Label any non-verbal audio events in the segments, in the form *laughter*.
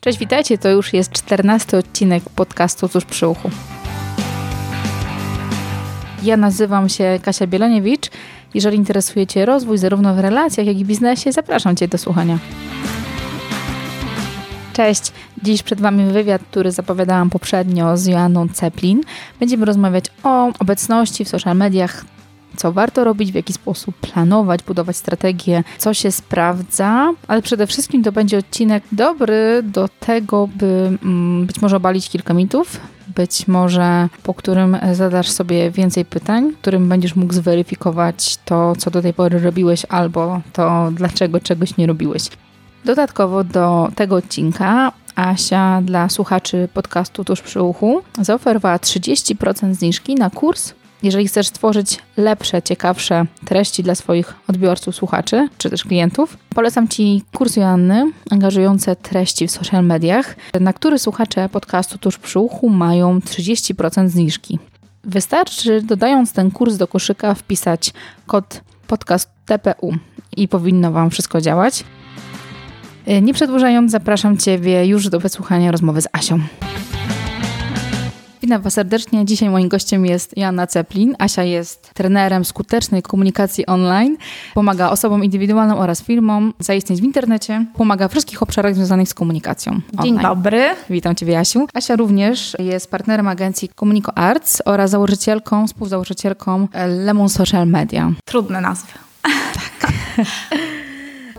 Cześć, witajcie. To już jest czternasty odcinek podcastu Cóż przy uchu. Ja nazywam się Kasia Bieloniewicz. Jeżeli interesuje Cię rozwój zarówno w relacjach, jak i biznesie, zapraszam Cię do słuchania. Cześć, dziś przed Wami wywiad, który zapowiadałam poprzednio z Joanną Ceplin. Będziemy rozmawiać o obecności w social mediach, co warto robić, w jaki sposób planować, budować strategię, co się sprawdza, ale przede wszystkim to będzie odcinek dobry do tego, by mm, być może obalić kilka mitów, być może po którym zadasz sobie więcej pytań, którym będziesz mógł zweryfikować to, co do tej pory robiłeś, albo to, dlaczego czegoś nie robiłeś. Dodatkowo do tego odcinka Asia dla słuchaczy podcastu Tuż przy uchu zaoferowała 30% zniżki na kurs jeżeli chcesz stworzyć lepsze, ciekawsze treści dla swoich odbiorców, słuchaczy czy też klientów, polecam Ci kurs Joanny, angażujące treści w social mediach, na który słuchacze podcastu tuż przy uchu mają 30% zniżki. Wystarczy, dodając ten kurs do koszyka, wpisać kod podcast TPU i powinno Wam wszystko działać. Nie przedłużając, zapraszam Ciebie już do wysłuchania rozmowy z Asią. Witam Was serdecznie. Dzisiaj moim gościem jest Joanna Ceplin. Asia jest trenerem skutecznej komunikacji online. Pomaga osobom indywidualnym oraz firmom zaistnieć w internecie. Pomaga w wszystkich obszarach związanych z komunikacją online. Dzień dobry. Witam Ciebie, Asiu. Asia również jest partnerem agencji Comunico Arts oraz założycielką, współzałożycielką Lemon Social Media. Trudne nazwy. Tak. *laughs*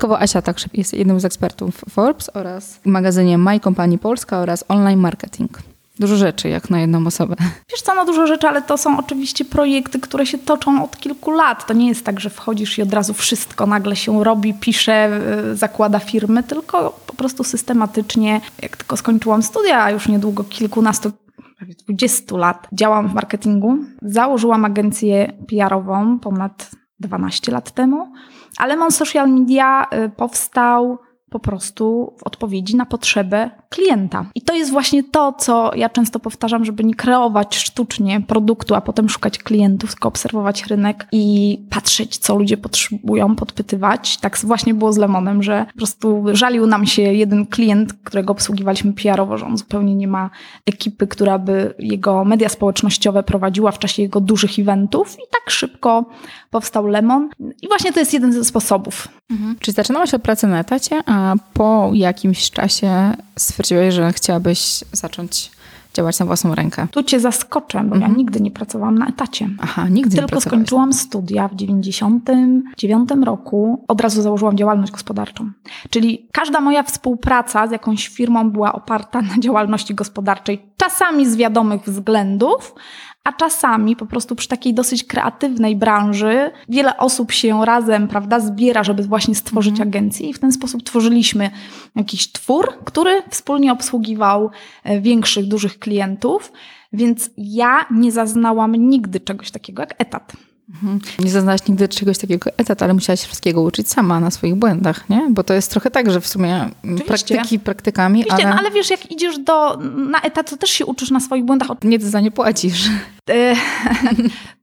Dodatkowo Asia także jest jednym z ekspertów Forbes oraz w magazynie My Company Polska oraz Online Marketing. Dużo rzeczy, jak na jedną osobę. *laughs* Wiesz co, no dużo rzeczy, ale to są oczywiście projekty, które się toczą od kilku lat. To nie jest tak, że wchodzisz i od razu wszystko nagle się robi, pisze, y, zakłada firmy, tylko po prostu systematycznie, jak tylko skończyłam studia, a już niedługo kilkunastu prawie 20 lat działam w marketingu. Założyłam agencję PR-ową ponad 12 lat temu, ale Mon Social Media y, powstał po prostu w odpowiedzi na potrzebę klienta. I to jest właśnie to, co ja często powtarzam, żeby nie kreować sztucznie produktu, a potem szukać klientów, tylko obserwować rynek i patrzeć, co ludzie potrzebują, podpytywać. Tak właśnie było z Lemonem, że po prostu żalił nam się jeden klient, którego obsługiwaliśmy PR-owo, że on zupełnie nie ma ekipy, która by jego media społecznościowe prowadziła w czasie jego dużych eventów i tak szybko powstał Lemon. I właśnie to jest jeden ze sposobów. Mhm. Czyli zaczynałaś od pracy na etacie, a po jakimś czasie stwierdziłeś, że chciałabyś zacząć działać na własną rękę. Tu cię zaskoczę, bo mhm. ja nigdy nie pracowałam na etacie. Aha, nigdy Tylko nie skończyłam studia w 99 roku. Od razu założyłam działalność gospodarczą. Czyli każda moja współpraca z jakąś firmą była oparta na działalności gospodarczej. Czasami z wiadomych względów, a czasami po prostu przy takiej dosyć kreatywnej branży wiele osób się razem, prawda, zbiera, żeby właśnie stworzyć mhm. agencję i w ten sposób tworzyliśmy jakiś twór, który wspólnie obsługiwał e, większych, dużych klientów. Więc ja nie zaznałam nigdy czegoś takiego jak etat. Mhm. Nie zaznałaś nigdy czegoś takiego etat, ale musiałaś wszystkiego uczyć sama na swoich błędach, nie? Bo to jest trochę tak, że w sumie Oczywiście. praktyki praktykami, Oczywiście, ale... No, ale wiesz, jak idziesz do, na etat, to też się uczysz na swoich błędach. Nie ty za nie płacisz. *laughs*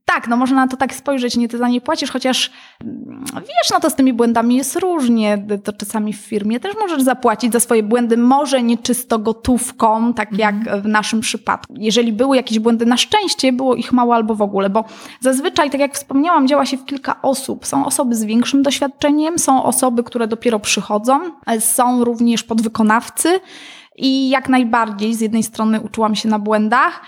E, tak, no można na to tak spojrzeć, nie ty za nie płacisz, chociaż mm, wiesz, no to z tymi błędami jest różnie. To czasami w firmie też możesz zapłacić za swoje błędy, może nie czysto gotówką, tak jak mhm. w naszym przypadku. Jeżeli były jakieś błędy, na szczęście było ich mało albo w ogóle, bo zazwyczaj, tak jak wspomniałam, działa się w kilka osób. Są osoby z większym doświadczeniem, są osoby, które dopiero przychodzą, są również podwykonawcy. I jak najbardziej, z jednej strony uczyłam się na błędach,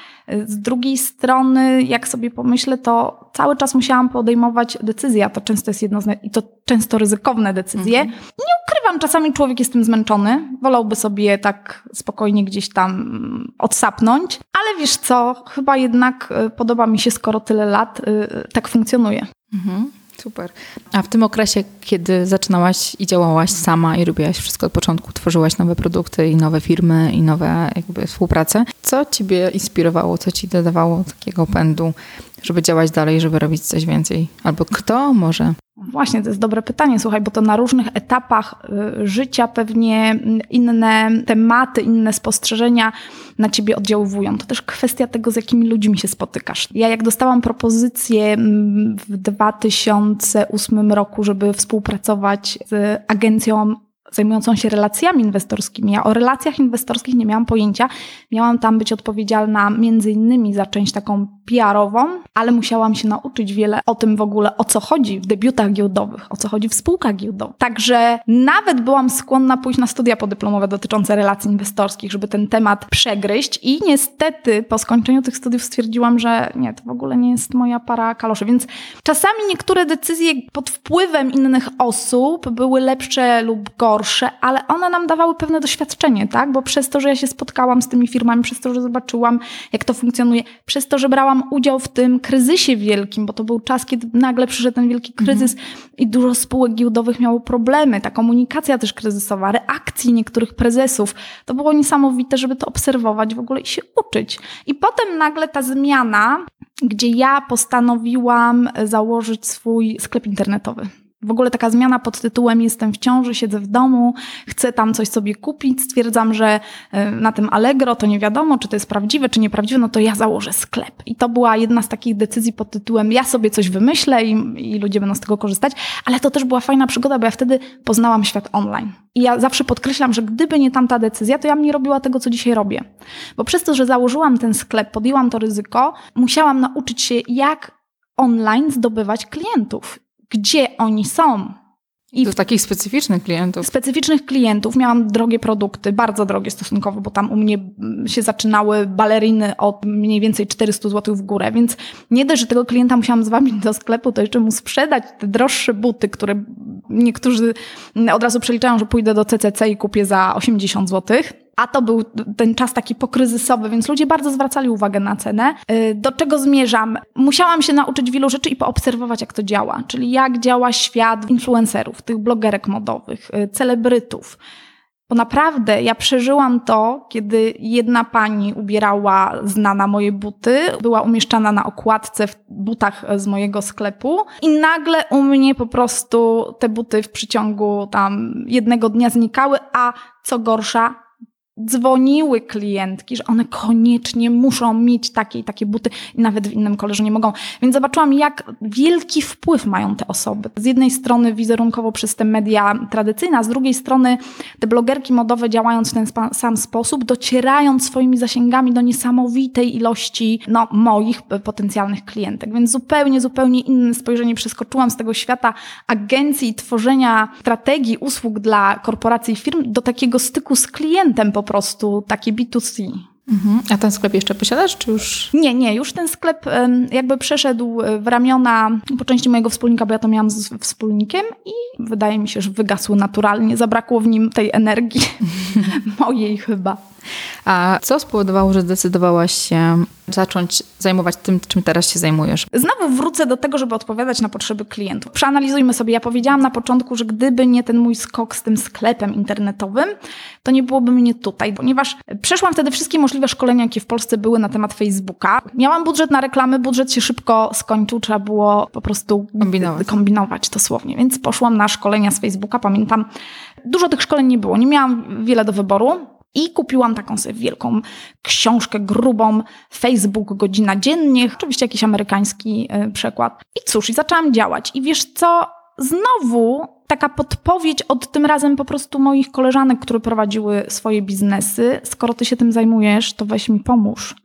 z drugiej strony, jak sobie pomyślę, to cały czas musiałam podejmować decyzje, a to często jest jedno z, i to często ryzykowne decyzje. Mhm. Nie ukrywam, czasami człowiek jest tym zmęczony, wolałby sobie tak spokojnie gdzieś tam odsapnąć, ale wiesz co, chyba jednak y, podoba mi się, skoro tyle lat y, tak funkcjonuje. Mhm. Super. A w tym okresie, kiedy zaczynałaś i działałaś sama i robiłaś wszystko od początku, tworzyłaś nowe produkty i nowe firmy i nowe jakby współprace, co ciebie inspirowało, co ci dodawało takiego pędu, żeby działać dalej, żeby robić coś więcej? Albo kto może? Właśnie, to jest dobre pytanie, słuchaj, bo to na różnych etapach y, życia pewnie inne tematy, inne spostrzeżenia na ciebie oddziaływują. To też kwestia tego, z jakimi ludźmi się spotykasz. Ja jak dostałam propozycję w 2008 roku, żeby współpracować z agencją zajmującą się relacjami inwestorskimi. Ja o relacjach inwestorskich nie miałam pojęcia. Miałam tam być odpowiedzialna między innymi za część taką PR-ową, ale musiałam się nauczyć wiele o tym w ogóle, o co chodzi w debiutach giełdowych, o co chodzi w spółkach giełdowych. Także nawet byłam skłonna pójść na studia podyplomowe dotyczące relacji inwestorskich, żeby ten temat przegryźć i niestety po skończeniu tych studiów stwierdziłam, że nie, to w ogóle nie jest moja para kaloszy. Więc czasami niektóre decyzje pod wpływem innych osób były lepsze lub gorsze, ale one nam dawały pewne doświadczenie, tak? Bo przez to, że ja się spotkałam z tymi firmami, przez to, że zobaczyłam, jak to funkcjonuje, przez to, że brałam udział w tym kryzysie wielkim, bo to był czas, kiedy nagle przyszedł ten wielki kryzys mhm. i dużo spółek giełdowych miało problemy, ta komunikacja też kryzysowa, reakcji niektórych prezesów. To było niesamowite, żeby to obserwować w ogóle i się uczyć. I potem nagle ta zmiana, gdzie ja postanowiłam założyć swój sklep internetowy. W ogóle taka zmiana pod tytułem Jestem w ciąży, siedzę w domu, chcę tam coś sobie kupić, stwierdzam, że e, na tym Allegro to nie wiadomo, czy to jest prawdziwe, czy nieprawdziwe, no to ja założę sklep. I to była jedna z takich decyzji pod tytułem Ja sobie coś wymyślę i, i ludzie będą z tego korzystać, ale to też była fajna przygoda, bo ja wtedy poznałam świat online. I ja zawsze podkreślam, że gdyby nie tamta decyzja, to ja bym nie robiła tego, co dzisiaj robię. Bo przez to, że założyłam ten sklep, podjęłam to ryzyko, musiałam nauczyć się, jak online zdobywać klientów gdzie oni są. I do takich specyficznych klientów. Specyficznych klientów. Miałam drogie produkty, bardzo drogie stosunkowo, bo tam u mnie się zaczynały baleriny od mniej więcej 400 zł w górę, więc nie dość, że tego klienta musiałam zwabić do sklepu, to jeszcze mu sprzedać te droższe buty, które niektórzy od razu przeliczają, że pójdę do CCC i kupię za 80 złotych a to był ten czas taki pokryzysowy, więc ludzie bardzo zwracali uwagę na cenę. Y, do czego zmierzam? Musiałam się nauczyć wielu rzeczy i poobserwować, jak to działa, czyli jak działa świat influencerów, tych blogerek modowych, y, celebrytów. Bo naprawdę ja przeżyłam to, kiedy jedna pani ubierała znana moje buty, była umieszczana na okładce w butach z mojego sklepu i nagle u mnie po prostu te buty w przeciągu tam jednego dnia znikały, a co gorsza, dzwoniły klientki, że one koniecznie muszą mieć takie i takie buty i nawet w innym kolorze nie mogą. Więc zobaczyłam, jak wielki wpływ mają te osoby. Z jednej strony wizerunkowo przez te media tradycyjne, a z drugiej strony te blogerki modowe działając w ten sam sposób, docierając swoimi zasięgami do niesamowitej ilości no, moich potencjalnych klientek. Więc zupełnie, zupełnie inne spojrzenie przeskoczyłam z tego świata agencji i tworzenia strategii usług dla korporacji i firm do takiego styku z klientem po prostu takie B2C. Mhm. A ten sklep jeszcze posiadasz, czy już? Nie, nie, już ten sklep jakby przeszedł w ramiona po części mojego wspólnika, bo ja to miałam z wspólnikiem i wydaje mi się, że wygasł naturalnie. Zabrakło w nim tej energii *laughs* mojej chyba. A co spowodowało, że zdecydowałaś się zacząć zajmować tym, czym teraz się zajmujesz? Znowu wrócę do tego, żeby odpowiadać na potrzeby klientów. Przeanalizujmy sobie. Ja powiedziałam na początku, że gdyby nie ten mój skok z tym sklepem internetowym, to nie byłoby mnie tutaj, ponieważ przeszłam wtedy wszystkie możliwe szkolenia, jakie w Polsce były na temat Facebooka. Miałam budżet na reklamy, budżet się szybko skończył, trzeba było po prostu kombinować, kombinować dosłownie. Więc poszłam na szkolenia z Facebooka. Pamiętam, dużo tych szkoleń nie było, nie miałam wiele do wyboru. I kupiłam taką sobie wielką książkę grubą, Facebook godzina dziennie, oczywiście jakiś amerykański e, przekład. I cóż, i zaczęłam działać. I wiesz co, znowu taka podpowiedź od tym razem po prostu moich koleżanek, które prowadziły swoje biznesy. Skoro ty się tym zajmujesz, to weź mi pomóż.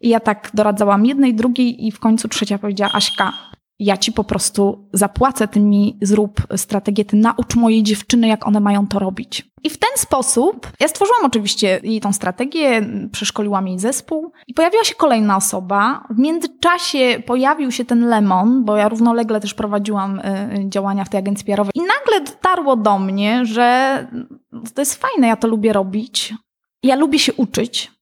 I ja tak doradzałam jednej, drugiej i w końcu trzecia powiedziała, Aśka, ja ci po prostu zapłacę, ty mi zrób strategię, ty naucz mojej dziewczyny, jak one mają to robić. I w ten sposób ja stworzyłam oczywiście jej tą strategię, przeszkoliłam jej zespół i pojawiła się kolejna osoba. W międzyczasie pojawił się ten Lemon, bo ja równolegle też prowadziłam y, działania w tej agencji PR-owej i nagle dotarło do mnie, że to jest fajne, ja to lubię robić. Ja lubię się uczyć,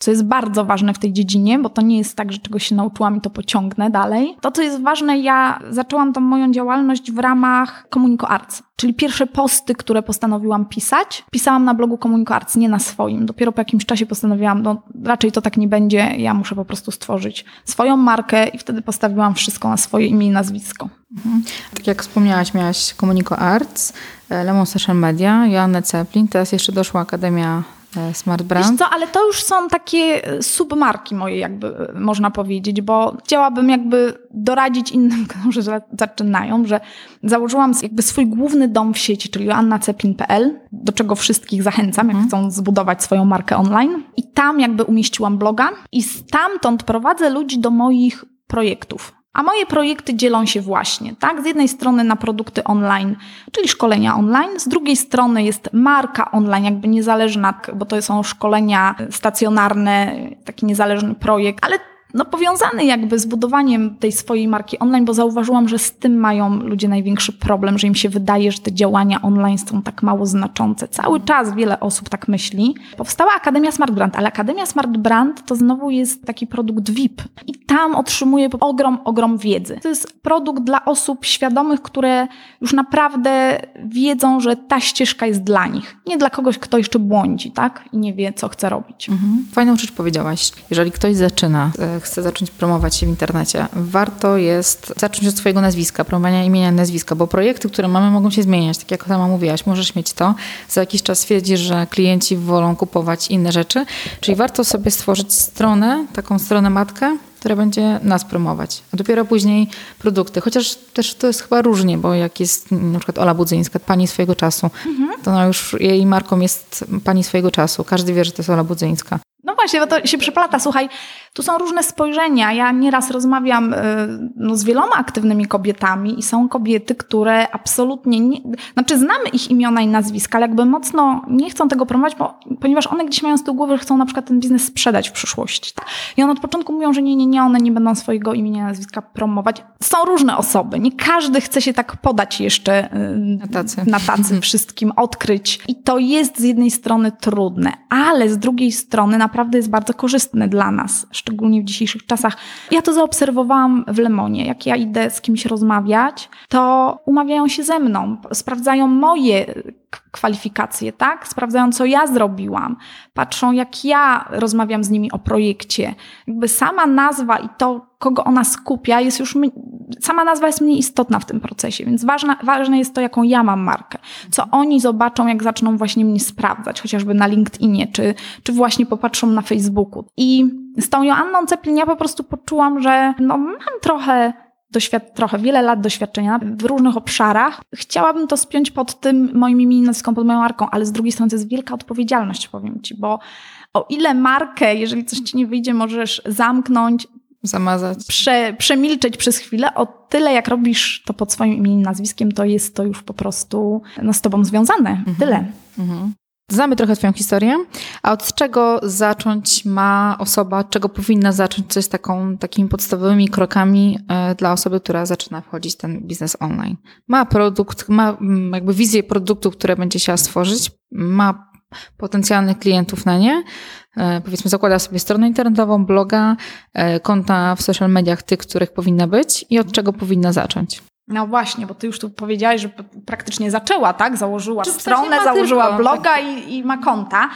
co jest bardzo ważne w tej dziedzinie, bo to nie jest tak, że czegoś się nauczyłam i to pociągnę dalej. To, co jest ważne, ja zaczęłam tą moją działalność w ramach Communico Arts, czyli pierwsze posty, które postanowiłam pisać, pisałam na blogu Communico Arts, nie na swoim. Dopiero po jakimś czasie postanowiłam, no raczej to tak nie będzie, ja muszę po prostu stworzyć swoją markę i wtedy postawiłam wszystko na swoje imię i nazwisko. Mhm. Tak jak wspomniałaś, miałaś Communico Arts, e, Lemon Social Media, Joannę Ceplin, teraz jeszcze doszła Akademia Smart Brand? Wiesz co, ale to już są takie e, submarki moje jakby, e, można powiedzieć, bo chciałabym jakby doradzić innym, *laughs* którzy zaczynają, że założyłam jakby swój główny dom w sieci, czyli annaceplin.pl, do czego wszystkich zachęcam, jak mhm. chcą zbudować swoją markę online. I tam jakby umieściłam bloga i stamtąd prowadzę ludzi do moich projektów. A moje projekty dzielą się właśnie, tak? Z jednej strony na produkty online, czyli szkolenia online, z drugiej strony jest marka online, jakby niezależna, bo to są szkolenia stacjonarne, taki niezależny projekt, ale no, powiązany jakby z budowaniem tej swojej marki online, bo zauważyłam, że z tym mają ludzie największy problem, że im się wydaje, że te działania online są tak mało znaczące. Cały czas wiele osób tak myśli. Powstała Akademia Smart Brand, ale Akademia Smart Brand to znowu jest taki produkt VIP i tam otrzymuję ogrom, ogrom wiedzy. To jest produkt dla osób świadomych, które już naprawdę wiedzą, że ta ścieżka jest dla nich. Nie dla kogoś, kto jeszcze błądzi, tak? I nie wie, co chce robić. Mhm. Fajną rzecz powiedziałaś. Jeżeli ktoś zaczyna e, chce zacząć promować się w internecie, warto jest zacząć od swojego nazwiska, promowania imienia nazwiska, bo projekty, które mamy, mogą się zmieniać. Tak jak sama mówiłaś, możesz mieć to, za jakiś czas stwierdzisz, że klienci wolą kupować inne rzeczy, czyli warto sobie stworzyć stronę, taką stronę matkę, która będzie nas promować, a dopiero później produkty. Chociaż też to jest chyba różnie, bo jak jest na przykład Ola Budzyńska, pani swojego czasu, mhm. to ona już jej marką jest pani swojego czasu. Każdy wie, że to jest Ola Budzyńska. No właśnie, bo to się przeplata. Słuchaj, tu są różne spojrzenia. Ja nieraz rozmawiam y, no, z wieloma aktywnymi kobietami i są kobiety, które absolutnie nie, znaczy znamy ich imiona i nazwiska, ale jakby mocno nie chcą tego promować, bo, ponieważ one gdzieś mają z tyłu głowy, że chcą na przykład ten biznes sprzedać w przyszłości. Tak? I one od początku mówią, że nie, nie, nie, one nie będą swojego imienia i nazwiska promować. Są różne osoby. Nie każdy chce się tak podać jeszcze y, na tacy, na tacy *laughs* wszystkim, odkryć. I to jest z jednej strony trudne, ale z drugiej strony naprawdę jest bardzo korzystne dla nas szczególnie w dzisiejszych czasach. Ja to zaobserwowałam w Lemonie. Jak ja idę z kimś rozmawiać, to umawiają się ze mną, sprawdzają moje kwalifikacje, tak? Sprawdzają, co ja zrobiłam, patrzą, jak ja rozmawiam z nimi o projekcie. Jakby sama nazwa i to, kogo ona skupia, jest już. Sama nazwa jest mniej istotna w tym procesie, więc ważna, ważne jest to, jaką ja mam markę. Co oni zobaczą, jak zaczną właśnie mnie sprawdzać, chociażby na LinkedInie, czy, czy właśnie popatrzą na Facebooku. I z tą Joanną Ceplin ja po prostu poczułam, że no, mam trochę doświad- trochę, wiele lat doświadczenia w różnych obszarach. Chciałabym to spiąć pod tym moim imieniem, nazwiskiem, pod moją marką, ale z drugiej strony to jest wielka odpowiedzialność, powiem Ci, bo o ile markę, jeżeli coś Ci nie wyjdzie, możesz zamknąć, zamazać, prze, przemilczeć przez chwilę, o tyle jak robisz to pod swoim imieniem, nazwiskiem, to jest to już po prostu no, z Tobą związane. Mhm. Tyle. Mhm. Znamy trochę Twoją historię, a od czego zacząć ma osoba, czego powinna zacząć, co jest taką, takimi podstawowymi krokami e, dla osoby, która zaczyna wchodzić w ten biznes online? Ma produkt, ma mm, jakby wizję produktu, które będzie chciała stworzyć, ma potencjalnych klientów na nie, powiedzmy zakłada sobie stronę internetową, bloga, e, konta w social mediach tych, których powinna być i od czego powinna zacząć? No właśnie, bo ty już tu powiedziałaś, że praktycznie zaczęła, tak? Założyła Czy stronę, założyła tylko, bloga i, i, ma konta.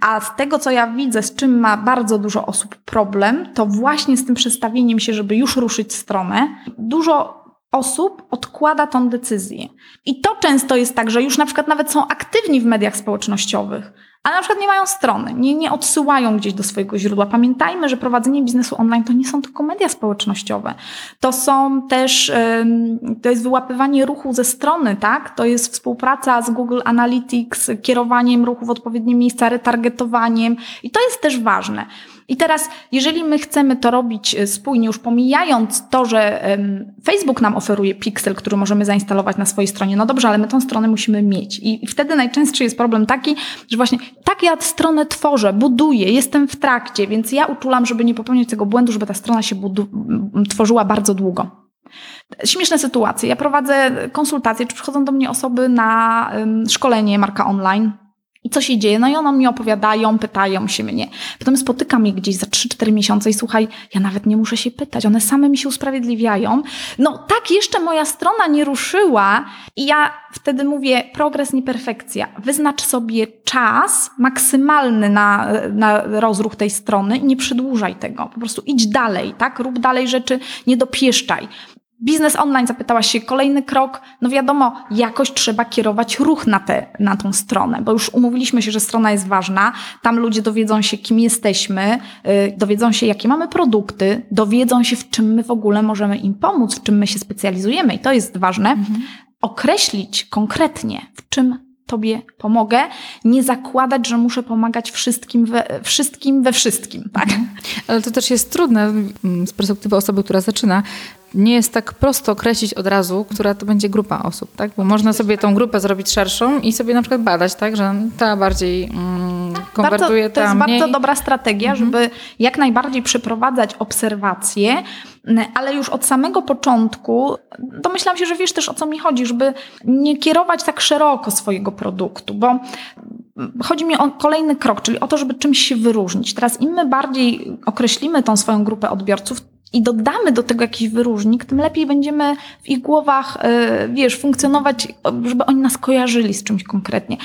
A z tego, co ja widzę, z czym ma bardzo dużo osób problem, to właśnie z tym przestawieniem się, żeby już ruszyć stronę, dużo osób odkłada tą decyzję. I to często jest tak, że już na przykład nawet są aktywni w mediach społecznościowych, ale na przykład nie mają strony, nie, nie odsyłają gdzieś do swojego źródła. Pamiętajmy, że prowadzenie biznesu online to nie są tylko media społecznościowe. To są też, to jest wyłapywanie ruchu ze strony, tak? To jest współpraca z Google Analytics, kierowaniem ruchu w odpowiednie miejsca, retargetowaniem i to jest też ważne. I teraz, jeżeli my chcemy to robić e, spójnie, już pomijając to, że Facebook nam oferuje pixel, który możemy zainstalować na swojej stronie, no dobrze, ale my tą stronę musimy mieć. I wtedy najczęstszy jest problem taki, że właśnie tak ja stronę tworzę, buduję, jestem w trakcie, więc ja uczulam, żeby nie popełnić tego błędu, żeby ta strona się tworzyła bardzo długo. Śmieszne sytuacje. Ja prowadzę konsultacje, czy przychodzą do mnie osoby na szkolenie marka online i co się dzieje? No i one mi opowiadają, pytają się mnie. Potem spotykam je gdzieś za 3-4 miesiące i słuchaj, ja nawet nie muszę się pytać, one same mi się usprawiedliwiają. No tak, jeszcze moja strona nie ruszyła i ja wtedy mówię, progres, nie perfekcja. Wyznacz sobie czas maksymalny na, na rozruch tej strony i nie przedłużaj tego. Po prostu idź dalej, tak? Rób dalej rzeczy, nie dopieszczaj. Biznes online, zapytałaś się, kolejny krok, no wiadomo, jakoś trzeba kierować ruch na, te, na tą stronę, bo już umówiliśmy się, że strona jest ważna, tam ludzie dowiedzą się, kim jesteśmy, yy, dowiedzą się, jakie mamy produkty, dowiedzą się, w czym my w ogóle możemy im pomóc, w czym my się specjalizujemy i to jest ważne. Mhm. Określić konkretnie, w czym Tobie pomogę, nie zakładać, że muszę pomagać wszystkim we wszystkim. We wszystkim tak? Mhm. Ale to też jest trudne mm, z perspektywy osoby, która zaczyna, nie jest tak prosto określić od razu, która to będzie grupa osób, tak? Bo można sobie tą grupę zrobić szerszą i sobie na przykład badać, tak? Że ta bardziej mm, konwertuje, bardzo, To jest mniej. bardzo dobra strategia, mhm. żeby jak najbardziej przeprowadzać obserwacje, ale już od samego początku domyślam się, że wiesz też o co mi chodzi, żeby nie kierować tak szeroko swojego produktu, bo chodzi mi o kolejny krok, czyli o to, żeby czymś się wyróżnić. Teraz im my bardziej określimy tą swoją grupę odbiorców, i dodamy do tego jakiś wyróżnik, tym lepiej będziemy w ich głowach, e, wiesz, funkcjonować, żeby oni nas kojarzyli z czymś konkretnie.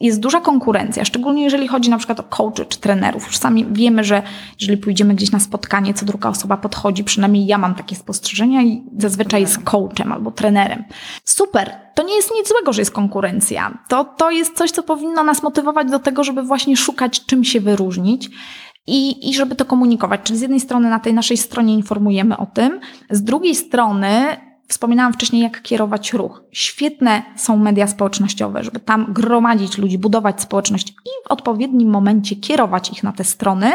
Jest duża konkurencja, szczególnie jeżeli chodzi na przykład o coachy czy trenerów. Już sami wiemy, że jeżeli pójdziemy gdzieś na spotkanie, co druga osoba podchodzi, przynajmniej ja mam takie spostrzeżenia i zazwyczaj jest coachem albo trenerem. Super, to nie jest nic złego, że jest konkurencja. To, to jest coś, co powinno nas motywować do tego, żeby właśnie szukać czym się wyróżnić i, i żeby to komunikować. Czyli z jednej strony na tej naszej stronie informujemy o tym, z drugiej strony Wspominałam wcześniej, jak kierować ruch. Świetne są media społecznościowe, żeby tam gromadzić ludzi, budować społeczność i w odpowiednim momencie kierować ich na te strony.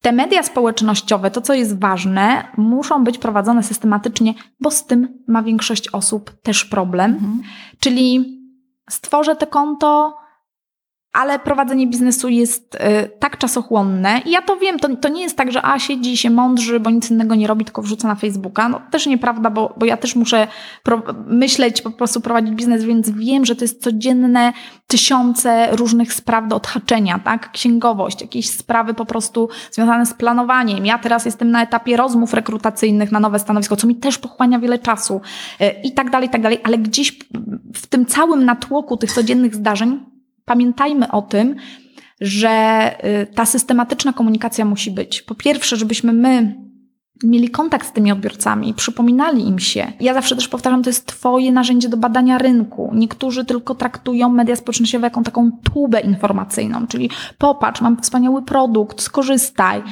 Te media społecznościowe, to co jest ważne, muszą być prowadzone systematycznie, bo z tym ma większość osób też problem. Mhm. Czyli stworzę te konto, ale prowadzenie biznesu jest y, tak czasochłonne. I ja to wiem, to, to nie jest tak, że a siedzi się mądrzy, bo nic innego nie robi, tylko wrzuca na Facebooka. No też nieprawda, bo, bo ja też muszę pro, myśleć, po prostu prowadzić biznes, więc wiem, że to jest codzienne tysiące różnych spraw do odhaczenia, tak? Księgowość, jakieś sprawy po prostu związane z planowaniem. Ja teraz jestem na etapie rozmów rekrutacyjnych na nowe stanowisko, co mi też pochłania wiele czasu y, i tak dalej, i tak dalej, ale gdzieś w tym całym natłoku tych codziennych zdarzeń pamiętajmy o tym, że y, ta systematyczna komunikacja musi być. Po pierwsze, żebyśmy my mieli kontakt z tymi odbiorcami, przypominali im się. Ja zawsze też powtarzam, to jest Twoje narzędzie do badania rynku. Niektórzy tylko traktują media społecznościowe jako taką tubę informacyjną, czyli popatrz, mam wspaniały produkt, skorzystaj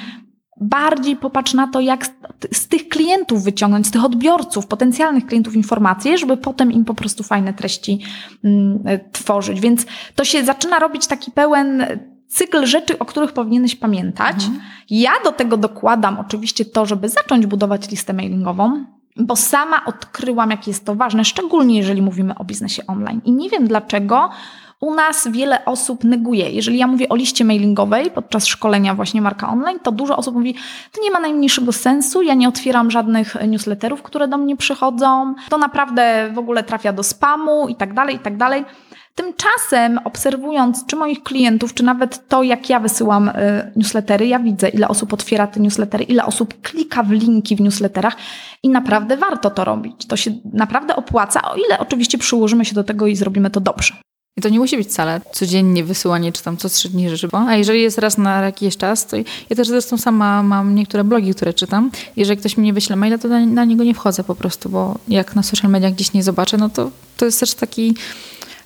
bardziej popatrz na to, jak z tych klientów wyciągnąć, z tych odbiorców, potencjalnych klientów informacje, żeby potem im po prostu fajne treści mm, tworzyć. Więc to się zaczyna robić taki pełen cykl rzeczy, o których powinieneś pamiętać. Mhm. Ja do tego dokładam oczywiście to, żeby zacząć budować listę mailingową, bo sama odkryłam, jak jest to ważne, szczególnie jeżeli mówimy o biznesie online. I nie wiem dlaczego u nas wiele osób neguje. Jeżeli ja mówię o liście mailingowej podczas szkolenia właśnie marka online, to dużo osób mówi, to nie ma najmniejszego sensu, ja nie otwieram żadnych newsletterów, które do mnie przychodzą, to naprawdę w ogóle trafia do spamu i tak dalej, i tak dalej. Tymczasem, obserwując czy moich klientów, czy nawet to, jak ja wysyłam y, newslettery, ja widzę, ile osób otwiera te newslettery, ile osób klika w linki w newsletterach i naprawdę warto to robić. To się naprawdę opłaca, o ile oczywiście przyłożymy się do tego i zrobimy to dobrze. I to nie musi być wcale codziennie wysyłanie, czy tam co trzy dni rzeczy. A jeżeli jest raz na jakiś czas, to ja też zresztą sama mam niektóre blogi, które czytam. Jeżeli ktoś mi nie wyśle maila, to na, na niego nie wchodzę po prostu, bo jak na social mediach gdzieś nie zobaczę, no to to jest też taki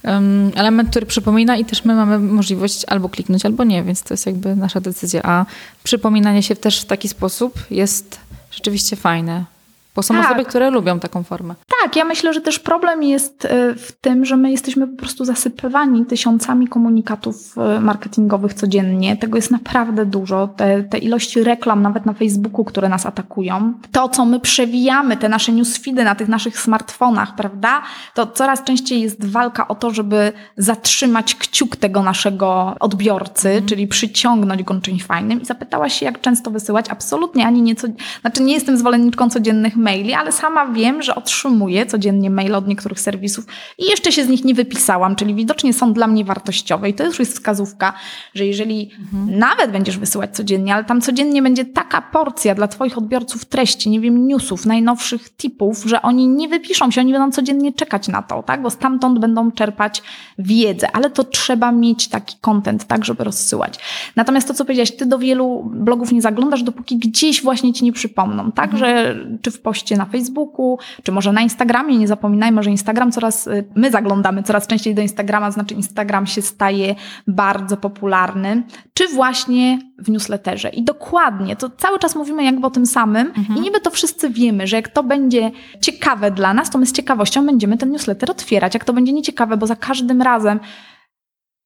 um, element, który przypomina i też my mamy możliwość albo kliknąć, albo nie, więc to jest jakby nasza decyzja. A przypominanie się też w taki sposób jest rzeczywiście fajne. Bo są tak. osoby, które lubią taką formę. Tak, ja myślę, że też problem jest e, w tym, że my jesteśmy po prostu zasypywani tysiącami komunikatów e, marketingowych codziennie. Tego jest naprawdę dużo. Te, te ilości reklam, nawet na Facebooku, które nas atakują. To, co my przewijamy, te nasze newsfeedy na tych naszych smartfonach, prawda? To coraz częściej jest walka o to, żeby zatrzymać kciuk tego naszego odbiorcy, mm. czyli przyciągnąć go czymś fajnym. I zapytałaś się, jak często wysyłać? Absolutnie, ani nieco... Znaczy nie jestem zwolenniczką codziennych maili, ale sama wiem, że otrzymuję codziennie maile od niektórych serwisów i jeszcze się z nich nie wypisałam, czyli widocznie są dla mnie wartościowe. I to już jest wskazówka, że jeżeli mhm. nawet będziesz wysyłać codziennie, ale tam codziennie będzie taka porcja dla Twoich odbiorców treści, nie wiem, newsów, najnowszych tipów, że oni nie wypiszą się, oni będą codziennie czekać na to, tak? Bo stamtąd będą czerpać wiedzę, ale to trzeba mieć taki content, tak, żeby rozsyłać. Natomiast to, co powiedziałaś, ty do wielu blogów nie zaglądasz, dopóki gdzieś właśnie ci nie przypomną, tak? Mhm. Że czy w poście na Facebooku, czy może na Instagramie. Nie zapominajmy, że Instagram coraz, y, my zaglądamy coraz częściej do Instagrama, znaczy Instagram się staje bardzo popularny, czy właśnie w newsletterze. I dokładnie, to cały czas mówimy jakby o tym samym mhm. i niby to wszyscy wiemy, że jak to będzie ciekawe dla nas, to my z ciekawością będziemy ten newsletter otwierać. Jak to będzie nieciekawe, bo za każdym razem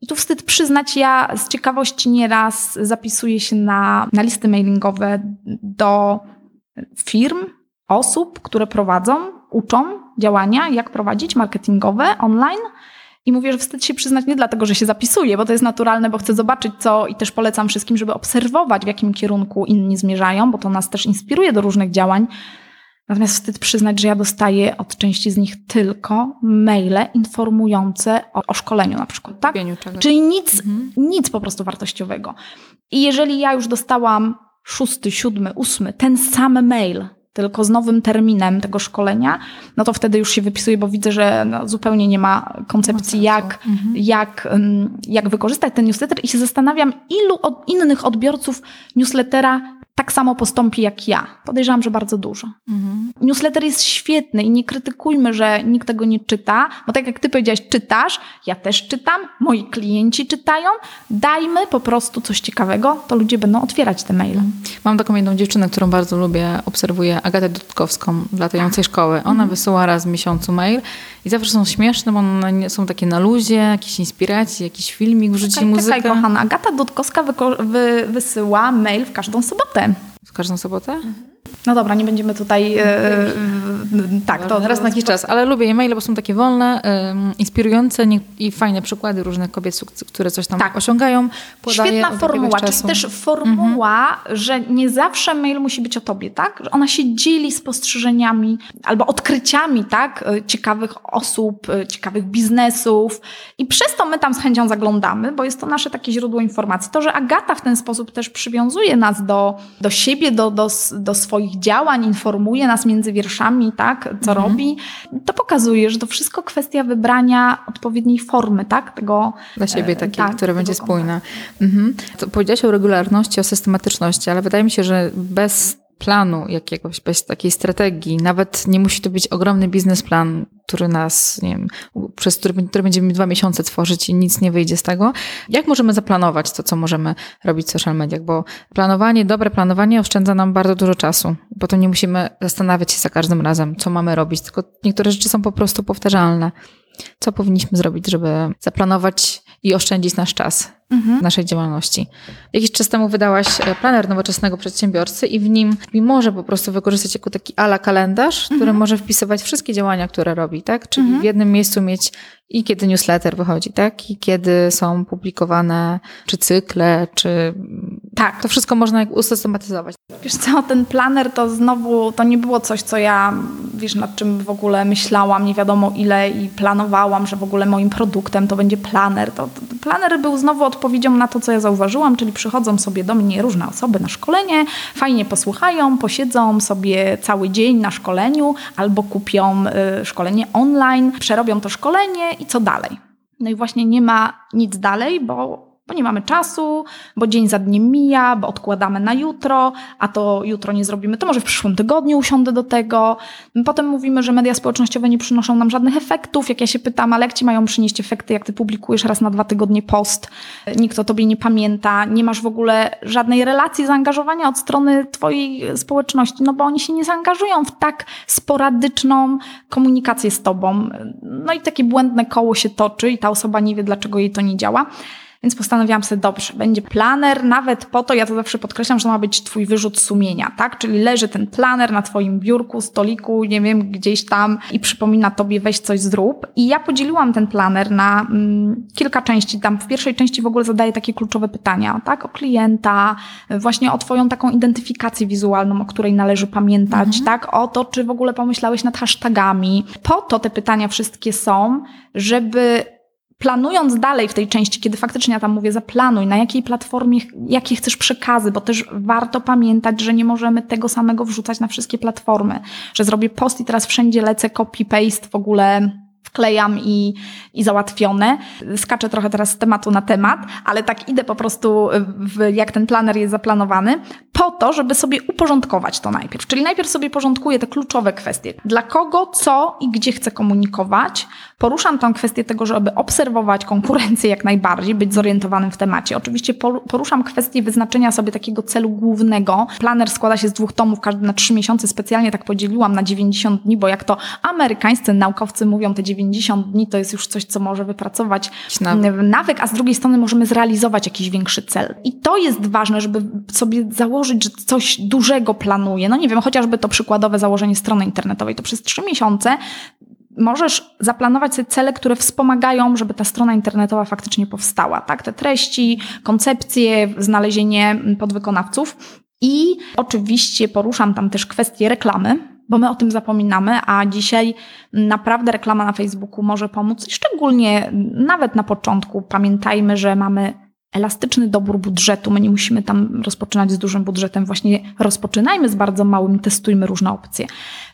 i tu wstyd przyznać, ja z ciekawości nieraz zapisuję się na, na listy mailingowe do firm, osób, które prowadzą, uczą działania, jak prowadzić marketingowe online. I mówię, że wstyd się przyznać nie dlatego, że się zapisuję, bo to jest naturalne, bo chcę zobaczyć co i też polecam wszystkim, żeby obserwować, w jakim kierunku inni zmierzają, bo to nas też inspiruje do różnych działań. Natomiast wstyd przyznać, że ja dostaję od części z nich tylko maile informujące o, o szkoleniu na przykład, tak? Czyli nic, mhm. nic po prostu wartościowego. I jeżeli ja już dostałam szósty, siódmy, ósmy, ten sam mail, tylko z nowym terminem tego szkolenia, no to wtedy już się wypisuję, bo widzę, że no, zupełnie nie ma koncepcji, jak, mhm. jak, jak wykorzystać ten newsletter i się zastanawiam, ilu od innych odbiorców newslettera tak samo postąpi jak ja. Podejrzewam, że bardzo dużo. Mhm. Newsletter jest świetny i nie krytykujmy, że nikt tego nie czyta, bo tak jak ty powiedziałaś, czytasz, ja też czytam, moi klienci czytają. Dajmy po prostu coś ciekawego, to ludzie będą otwierać te maile. Mhm. Mam taką jedną dziewczynę, którą bardzo lubię, obserwuję, Agatę Dudkowską, latającej szkoły. Ona mhm. wysyła raz w miesiącu mail i zawsze są śmieszne, bo one są takie na luzie, jakieś inspiracje, jakiś filmik, wrzuci czekaj, muzykę. Czekaj, kochana, Agata Dudkowska wy wysyła mail w każdą sobotę. time. W każdą sobotę? Mhm. No dobra, nie będziemy tutaj. Yy, yy, tak, to raz na jakiś czas, ale lubię e-maile, bo są takie wolne, yy, inspirujące i fajne przykłady różnych kobiet, które coś tam tak. osiągają. Świetna formuła, czyli też formuła, mhm. że nie zawsze mail musi być o tobie, tak? Że ona się dzieli spostrzeżeniami albo odkryciami, tak? Ciekawych osób, ciekawych biznesów i przez to my tam z chęcią zaglądamy, bo jest to nasze takie źródło informacji. To, że Agata w ten sposób też przywiązuje nas do, do siebie, do, do, do swoich działań, informuje nas między wierszami, tak, co mhm. robi, to pokazuje, że to wszystko kwestia wybrania odpowiedniej formy, tak, tego... Dla siebie e, takiej, tak, która będzie spójna. Mhm. To powiedziałaś o regularności, o systematyczności, ale wydaje mi się, że bez planu jakiegoś, bez takiej strategii. Nawet nie musi to być ogromny biznesplan, który nas, nie wiem, przez który, który będziemy dwa miesiące tworzyć i nic nie wyjdzie z tego. Jak możemy zaplanować to, co możemy robić w social mediach? Bo planowanie, dobre planowanie oszczędza nam bardzo dużo czasu, bo to nie musimy zastanawiać się za każdym razem, co mamy robić, tylko niektóre rzeczy są po prostu powtarzalne. Co powinniśmy zrobić, żeby zaplanować i oszczędzić nasz czas mhm. naszej działalności. Jakiś czas temu wydałaś e, planer nowoczesnego przedsiębiorcy i w nim może po prostu wykorzystać jako taki ala kalendarz, mhm. który może wpisywać wszystkie działania, które robi, tak? Czyli mhm. w jednym miejscu mieć i kiedy newsletter wychodzi, tak? I kiedy są publikowane czy cykle, czy... Tak. To wszystko można usystematyzować. Wiesz co, ten planer to znowu, to nie było coś, co ja, wiesz, nad czym w ogóle myślałam, nie wiadomo ile i planowałam, że w ogóle moim produktem to będzie planer. To, to planer był znowu odpowiedzią na to, co ja zauważyłam, czyli przychodzą sobie do mnie różne osoby na szkolenie, fajnie posłuchają, posiedzą sobie cały dzień na szkoleniu albo kupią y, szkolenie online, przerobią to szkolenie i co dalej? No i właśnie nie ma nic dalej, bo bo nie mamy czasu, bo dzień za dniem mija, bo odkładamy na jutro, a to jutro nie zrobimy, to może w przyszłym tygodniu usiądę do tego. Potem mówimy, że media społecznościowe nie przynoszą nam żadnych efektów. Jak ja się pytam, ale jak ci mają przynieść efekty, jak ty publikujesz raz na dwa tygodnie post, nikt o tobie nie pamięta, nie masz w ogóle żadnej relacji zaangażowania od strony twojej społeczności, no bo oni się nie zaangażują w tak sporadyczną komunikację z tobą. No i takie błędne koło się toczy i ta osoba nie wie, dlaczego jej to nie działa. Więc postanowiłam sobie, dobrze, będzie planer, nawet po to, ja to zawsze podkreślam, że to ma być twój wyrzut sumienia, tak? Czyli leży ten planer na twoim biurku, stoliku, nie wiem, gdzieś tam i przypomina tobie, weź coś zrób. I ja podzieliłam ten planer na mm, kilka części. Tam w pierwszej części w ogóle zadaję takie kluczowe pytania, tak? O klienta, właśnie o twoją taką identyfikację wizualną, o której należy pamiętać, mhm. tak? O to, czy w ogóle pomyślałeś nad hashtagami. Po to te pytania wszystkie są, żeby planując dalej w tej części, kiedy faktycznie ja tam mówię, zaplanuj, na jakiej platformie, jakie chcesz przekazy, bo też warto pamiętać, że nie możemy tego samego wrzucać na wszystkie platformy, że zrobię post i teraz wszędzie lecę copy-paste w ogóle wklejam i, i załatwione. Skaczę trochę teraz z tematu na temat, ale tak idę po prostu, w, jak ten planer jest zaplanowany, po to, żeby sobie uporządkować to najpierw. Czyli najpierw sobie porządkuję te kluczowe kwestie. Dla kogo, co i gdzie chcę komunikować. Poruszam tę kwestię tego, żeby obserwować konkurencję jak najbardziej, być zorientowanym w temacie. Oczywiście poruszam kwestię wyznaczenia sobie takiego celu głównego. Planer składa się z dwóch tomów, każdy na trzy miesiące. Specjalnie tak podzieliłam na 90 dni, bo jak to amerykańscy naukowcy mówią, te 90 dni to jest już coś, co może wypracować nawyk. nawyk, a z drugiej strony możemy zrealizować jakiś większy cel. I to jest ważne, żeby sobie założyć, że coś dużego planuję. No nie wiem, chociażby to przykładowe założenie strony internetowej. To przez trzy miesiące możesz zaplanować sobie cele, które wspomagają, żeby ta strona internetowa faktycznie powstała. Tak? Te treści, koncepcje, znalezienie podwykonawców. I oczywiście poruszam tam też kwestie reklamy, bo my o tym zapominamy, a dzisiaj naprawdę reklama na Facebooku może pomóc. Szczególnie nawet na początku pamiętajmy, że mamy elastyczny dobór budżetu. My nie musimy tam rozpoczynać z dużym budżetem. Właśnie rozpoczynajmy z bardzo małym, testujmy różne opcje.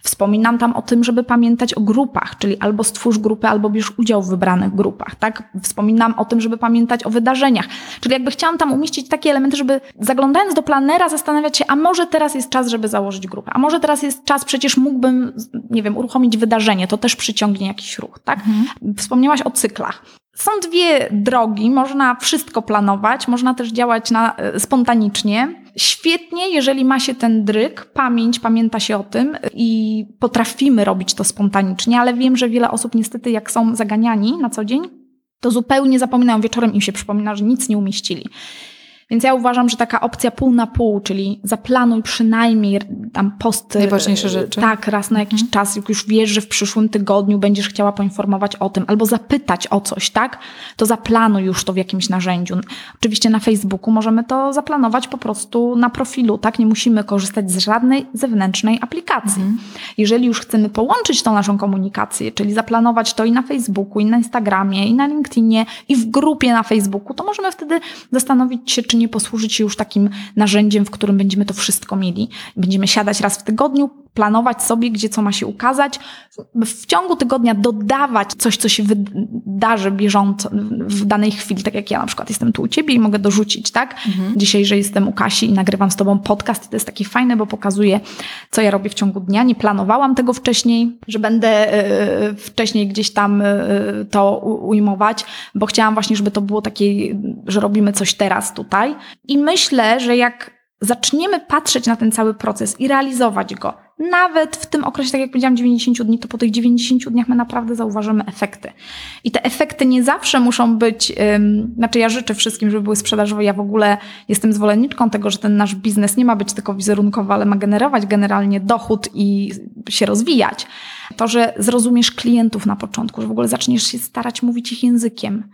Wspominam tam o tym, żeby pamiętać o grupach, czyli albo stwórz grupę, albo bierz udział w wybranych grupach. Tak? Wspominam o tym, żeby pamiętać o wydarzeniach. Czyli jakby chciałam tam umieścić takie elementy, żeby zaglądając do planera zastanawiać się, a może teraz jest czas, żeby założyć grupę, a może teraz jest czas, przecież mógłbym, nie wiem, uruchomić wydarzenie, to też przyciągnie jakiś ruch. Tak? Mhm. Wspomniałaś o cyklach. Są dwie drogi, można wszystko planować, można też działać na, e, spontanicznie. Świetnie, jeżeli ma się ten dryk, pamięć, pamięta się o tym i potrafimy robić to spontanicznie, ale wiem, że wiele osób niestety, jak są zaganiani na co dzień, to zupełnie zapominają, wieczorem im się przypomina, że nic nie umieścili. Więc ja uważam, że taka opcja pół na pół, czyli zaplanuj przynajmniej tam posty. Najważniejsze rzeczy. Tak, raz na jakiś mhm. czas, jak już wiesz, że w przyszłym tygodniu będziesz chciała poinformować o tym, albo zapytać o coś, tak? To zaplanuj już to w jakimś narzędziu. Oczywiście na Facebooku możemy to zaplanować po prostu na profilu, tak? Nie musimy korzystać z żadnej zewnętrznej aplikacji. Mhm. Jeżeli już chcemy połączyć tą naszą komunikację, czyli zaplanować to i na Facebooku, i na Instagramie, i na LinkedInie, i w grupie na Facebooku, to możemy wtedy zastanowić się, czy nie posłużyć się już takim narzędziem, w którym będziemy to wszystko mieli. Będziemy siadać raz w tygodniu, planować sobie, gdzie co ma się ukazać, w ciągu tygodnia dodawać coś, co się wydarzy bieżąco w danej chwili, tak jak ja na przykład jestem tu u ciebie i mogę dorzucić, tak? Mhm. Dzisiaj, że jestem u Kasi i nagrywam z tobą podcast i to jest takie fajne, bo pokazuje, co ja robię w ciągu dnia. Nie planowałam tego wcześniej, że będę e, wcześniej gdzieś tam e, to ujmować, bo chciałam właśnie, żeby to było takie, że robimy coś teraz tutaj. I myślę, że jak zaczniemy patrzeć na ten cały proces i realizować go, nawet w tym okresie, tak jak powiedziałam, 90 dni, to po tych 90 dniach my naprawdę zauważymy efekty. I te efekty nie zawsze muszą być, um, znaczy ja życzę wszystkim, żeby były sprzedażowe. Ja w ogóle jestem zwolenniczką tego, że ten nasz biznes nie ma być tylko wizerunkowy, ale ma generować generalnie dochód i się rozwijać. To, że zrozumiesz klientów na początku, że w ogóle zaczniesz się starać mówić ich językiem,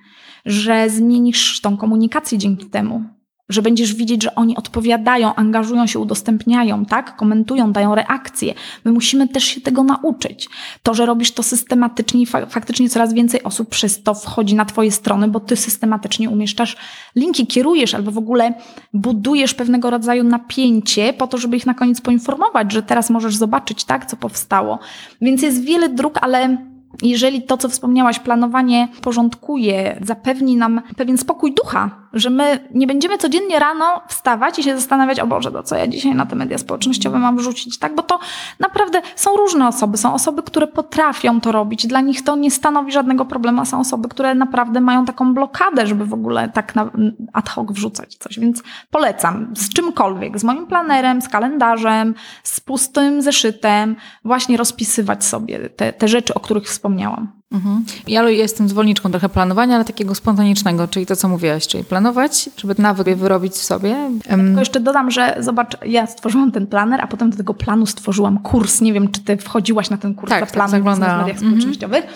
że zmienisz tą komunikację dzięki temu, że będziesz widzieć, że oni odpowiadają, angażują się, udostępniają, tak? Komentują, dają reakcje. My musimy też się tego nauczyć. To, że robisz to systematycznie i fa faktycznie coraz więcej osób przez to wchodzi na Twoje strony, bo Ty systematycznie umieszczasz linki, kierujesz albo w ogóle budujesz pewnego rodzaju napięcie po to, żeby ich na koniec poinformować, że teraz możesz zobaczyć, tak, co powstało. Więc jest wiele dróg, ale jeżeli to, co wspomniałaś, planowanie porządkuje, zapewni nam pewien spokój ducha, że my nie będziemy codziennie rano wstawać i się zastanawiać, o Boże, to co ja dzisiaj na te media społecznościowe mam wrzucić, tak? Bo to naprawdę są różne osoby. Są osoby, które potrafią to robić. Dla nich to nie stanowi żadnego problemu, a są osoby, które naprawdę mają taką blokadę, żeby w ogóle tak na ad hoc wrzucać coś. Więc polecam z czymkolwiek, z moim planerem, z kalendarzem, z pustym zeszytem, właśnie rozpisywać sobie te, te rzeczy, o których wspomniałam. Mhm. Ja jestem zwolenniczką trochę planowania, ale takiego spontanicznego, czyli to, co mówiłaś, czyli planować, żeby nawyk wyrobić w sobie. Ja tylko jeszcze dodam, że zobacz, ja stworzyłam ten planer, a potem do tego planu stworzyłam kurs. Nie wiem, czy ty wchodziłaś na ten kurs tak, planu tak, w mediach mhm. społecznościowych.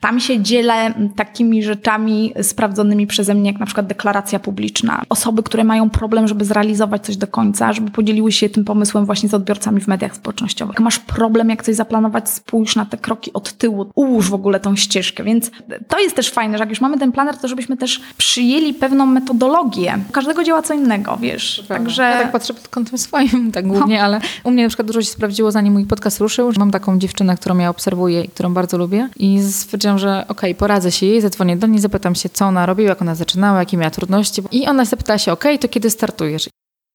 Tam się dzielę takimi rzeczami sprawdzonymi przeze mnie, jak na przykład deklaracja publiczna. Osoby, które mają problem, żeby zrealizować coś do końca, żeby podzieliły się tym pomysłem właśnie z odbiorcami w mediach społecznościowych. Jak masz problem, jak coś zaplanować, spójrz na te kroki od tyłu, ułóż w ogóle tą ścieżkę. Więc to jest też fajne, że jak już mamy ten planer, to żebyśmy też przyjęli pewną metodologię. Każdego działa co innego, wiesz. Także... Ja tak patrzę pod kątem swoim, tak głównie, no. ale u mnie na przykład dużo się sprawdziło, zanim mój podcast ruszył, że mam taką dziewczynę, którą ja obserwuję i którą bardzo lubię i stwierdziłam, że okej, okay, poradzę się jej, zadzwonię do niej, zapytam się, co ona robiła, jak ona zaczynała, jakie miała trudności i ona zapytała się, okej, okay, to kiedy startujesz?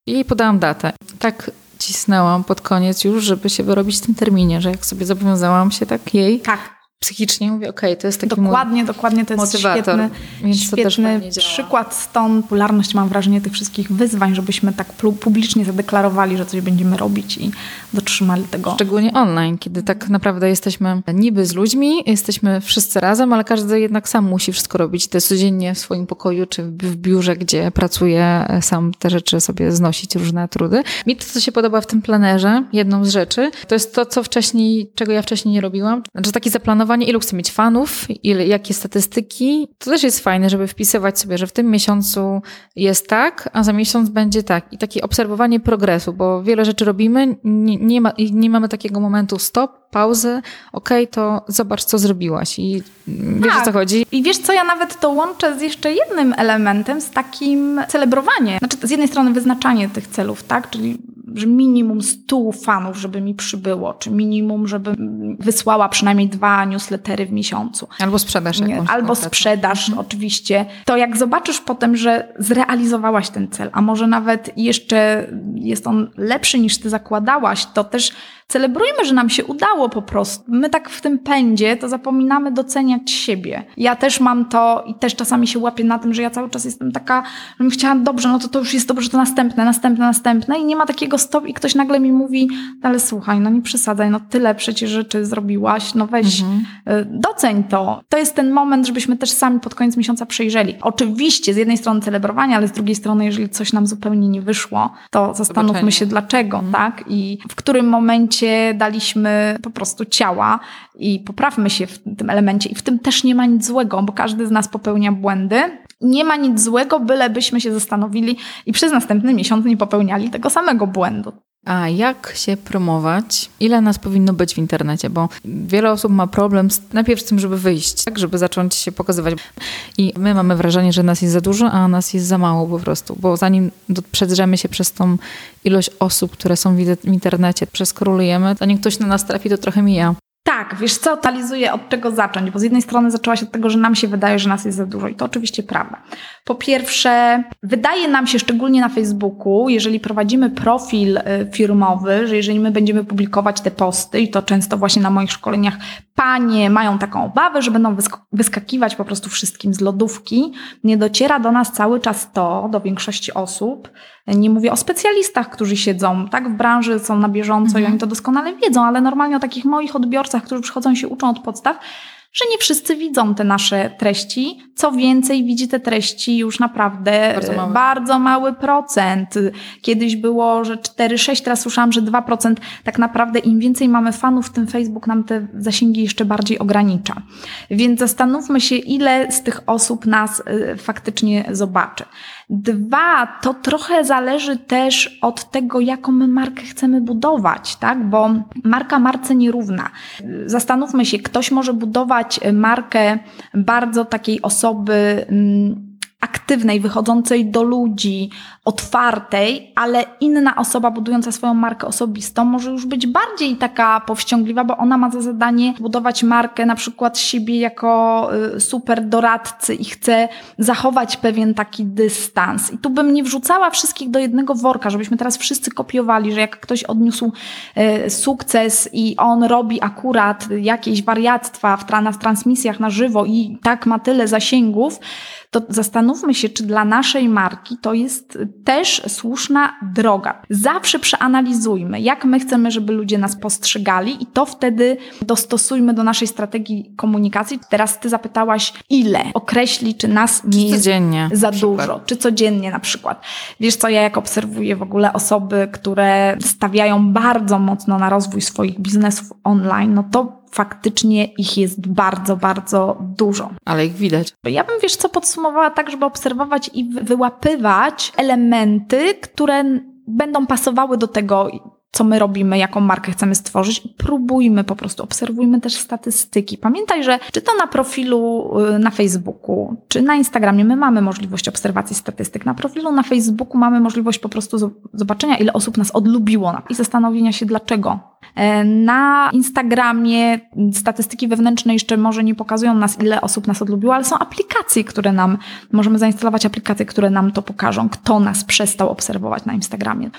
I podałam datę. Tak cisnęłam pod koniec już, żeby się wyrobić w tym terminie, że jak sobie zobowiązałam się tak jej, Tak, psychicznie mówię, okej, okay, to jest taki dokładnie, dokładnie to jest motywator, świetny, świetny przykład. Stąd popularność, mam wrażenie, tych wszystkich wyzwań, żebyśmy tak publicznie zadeklarowali, że coś będziemy robić i dotrzymali tego. Szczególnie online, kiedy tak naprawdę jesteśmy niby z ludźmi, jesteśmy wszyscy razem, ale każdy jednak sam musi wszystko robić. To jest codziennie w swoim pokoju czy w biurze, gdzie pracuje, sam te rzeczy sobie znosić, różne trudy. Mi to, co się podoba w tym planerze, jedną z rzeczy, to jest to, co wcześniej, czego ja wcześniej nie robiłam. Znaczy takie zaplanowanie, ilu chcę mieć fanów, ile, jakie statystyki. To też jest fajne, żeby wpisywać sobie, że w tym miesiącu jest tak, a za miesiąc będzie tak. I takie obserwowanie progresu, bo wiele rzeczy robimy, nie, nie, ma, nie mamy takiego momentu stop, pauzy, okej, okay, to zobacz, co zrobiłaś i wiesz, Tak. o co chodzi. I wiesz co, ja nawet to łączę z jeszcze jednym elementem, z takim celebrowaniem. Znaczy z jednej strony wyznaczanie tych celów, tak? Czyli że minimum 100 fanów, żeby mi przybyło, czy minimum, żeby wysłała przynajmniej dwa newslettery w miesiącu. Albo sprzedaż Nie, jakąś. Albo konkretną. sprzedaż, oczywiście. To jak zobaczysz potem, że zrealizowałaś ten cel, a może nawet jeszcze jest on lepszy niż ty zakładałaś, to też celebrujmy, że nam się udało po prostu. My tak w tym pędzie to zapominamy doceniać siebie. Ja też mam to i też czasami się łapię na tym, że ja cały czas jestem taka, że bym chciała dobrze, no to to już jest dobrze, to następne, następne, następne i nie ma takiego stop i ktoś nagle mi mówi, ale słuchaj, no nie przesadzaj, no tyle przecież rzeczy zrobiłaś, no weź, Mhm. y, doceń to. To jest ten moment, żebyśmy też sami pod koniec miesiąca przejrzeli. Oczywiście z jednej strony celebrowanie, ale z drugiej strony, jeżeli coś nam zupełnie nie wyszło, to zastanówmy się dlaczego, Mhm. tak? I w którym momencie daliśmy po prostu ciała i poprawmy się w tym elemencie. I w tym też nie ma nic złego, bo każdy z nas popełnia błędy. Nie ma nic złego, bylebyśmy się zastanowili i przez następny miesiąc nie popełniali tego samego błędu. A jak się promować? Ile nas powinno być w internecie? Bo wiele osób ma problem z, najpierw z tym, żeby wyjść, tak, żeby zacząć się pokazywać. I my mamy wrażenie, że nas jest za dużo, a nas jest za mało po prostu. Bo zanim przedrzemy się przez tą ilość osób, które są w internecie, przeskrolujemy, zanim ktoś na nas trafi, to trochę mija. Tak, wiesz co, talizuję od czego zacząć, bo z jednej strony zaczęłaś od tego, że nam się wydaje, że nas jest za dużo i to oczywiście prawda. Po pierwsze, wydaje nam się szczególnie na Facebooku, jeżeli prowadzimy profil y, firmowy, że jeżeli my będziemy publikować te posty i to często właśnie na moich szkoleniach panie mają taką obawę, że będą wysk- wyskakiwać po prostu wszystkim z lodówki, nie dociera do nas cały czas to, do większości osób, nie mówię o specjalistach, którzy siedzą tak w branży, są na bieżąco i oni to doskonale wiedzą, ale normalnie o takich moich odbiorcach, którzy przychodzą się uczą od podstaw, że nie wszyscy widzą te nasze treści. Co więcej, widzi te treści już naprawdę Bardzo e, mały. bardzo mały procent. Kiedyś było, że 4-6, teraz słyszałam, że 2%. Tak naprawdę im więcej mamy fanów, tym Facebook nam te zasięgi jeszcze bardziej ogranicza. Więc zastanówmy się, ile z tych osób nas e, faktycznie zobaczy. Dwa, to trochę zależy też od tego, jaką my markę chcemy budować, tak? Bo marka marce nierówna. Zastanówmy się, ktoś może budować markę bardzo takiej osoby mm, aktywnej, wychodzącej do ludzi, otwartej, ale inna osoba budująca swoją markę osobistą może już być bardziej taka powściągliwa, bo ona ma za zadanie budować markę na przykład siebie jako y, super doradcy i chce zachować pewien taki dystans. I tu bym nie wrzucała wszystkich do jednego worka, żebyśmy teraz wszyscy kopiowali, że jak ktoś odniósł y, sukces i on robi akurat jakieś wariactwa w transmisjach na żywo i tak ma tyle zasięgów, to zastanówmy się, czy dla naszej marki to jest też słuszna droga. Zawsze przeanalizujmy, jak my chcemy, żeby ludzie nas postrzegali i to wtedy dostosujmy do naszej strategii komunikacji. Teraz ty zapytałaś, ile określi, czy nas nie jest za dużo, czy codziennie na przykład. Wiesz co, ja jak obserwuję w ogóle osoby, które stawiają bardzo mocno na rozwój swoich biznesów online, no to faktycznie ich jest bardzo, bardzo dużo. Ale ich widać. Ja bym, wiesz co, podsumowała tak, żeby obserwować i wy- wyłapywać elementy, które będą pasowały do tego, co my robimy, jaką markę chcemy stworzyć. Próbujmy po prostu, obserwujmy też statystyki. Pamiętaj, że czy to na profilu y, na Facebooku, czy na Instagramie, my mamy możliwość obserwacji statystyk. Na profilu na Facebooku mamy możliwość po prostu zobaczenia, ile osób nas odlubiło i zastanowienia się, dlaczego E, na Instagramie statystyki wewnętrzne jeszcze może nie pokazują nas, ile osób nas odlubiło, ale są aplikacje, które nam, możemy zainstalować aplikacje, które nam to pokażą, kto nas przestał obserwować na Instagramie.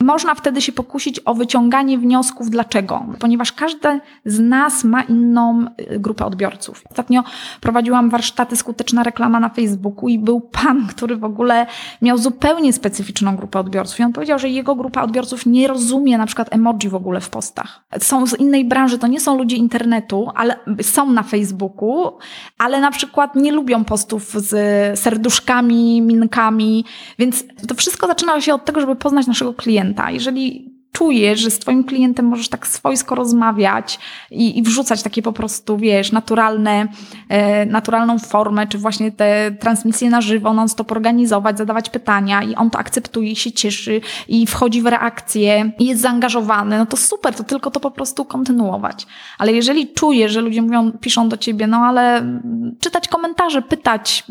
Można wtedy się pokusić o wyciąganie wniosków, dlaczego? Ponieważ każdy z nas ma inną y, grupę odbiorców. Ostatnio prowadziłam warsztaty skuteczna reklama na Facebooku i był pan, który w ogóle miał zupełnie specyficzną grupę odbiorców. I on powiedział, że jego grupa odbiorców nie rozumie na przykład emoji w ogóle w postach są z innej branży, to nie są ludzie internetu, ale są na Facebooku, ale na przykład nie lubią postów z serduszkami, minkami, więc to wszystko zaczyna się od tego, żeby poznać naszego klienta. Jeżeli czujesz, że z twoim klientem możesz tak swojsko rozmawiać i, i wrzucać takie po prostu, wiesz, naturalne, e, naturalną formę, czy właśnie te transmisje na żywo, non-stop organizować, zadawać pytania i on to akceptuje i się cieszy i wchodzi w reakcję i jest zaangażowany, no to super, to tylko to po prostu kontynuować. Ale jeżeli czujesz, że ludzie mówią, piszą do ciebie, no ale czytać komentarze, pytać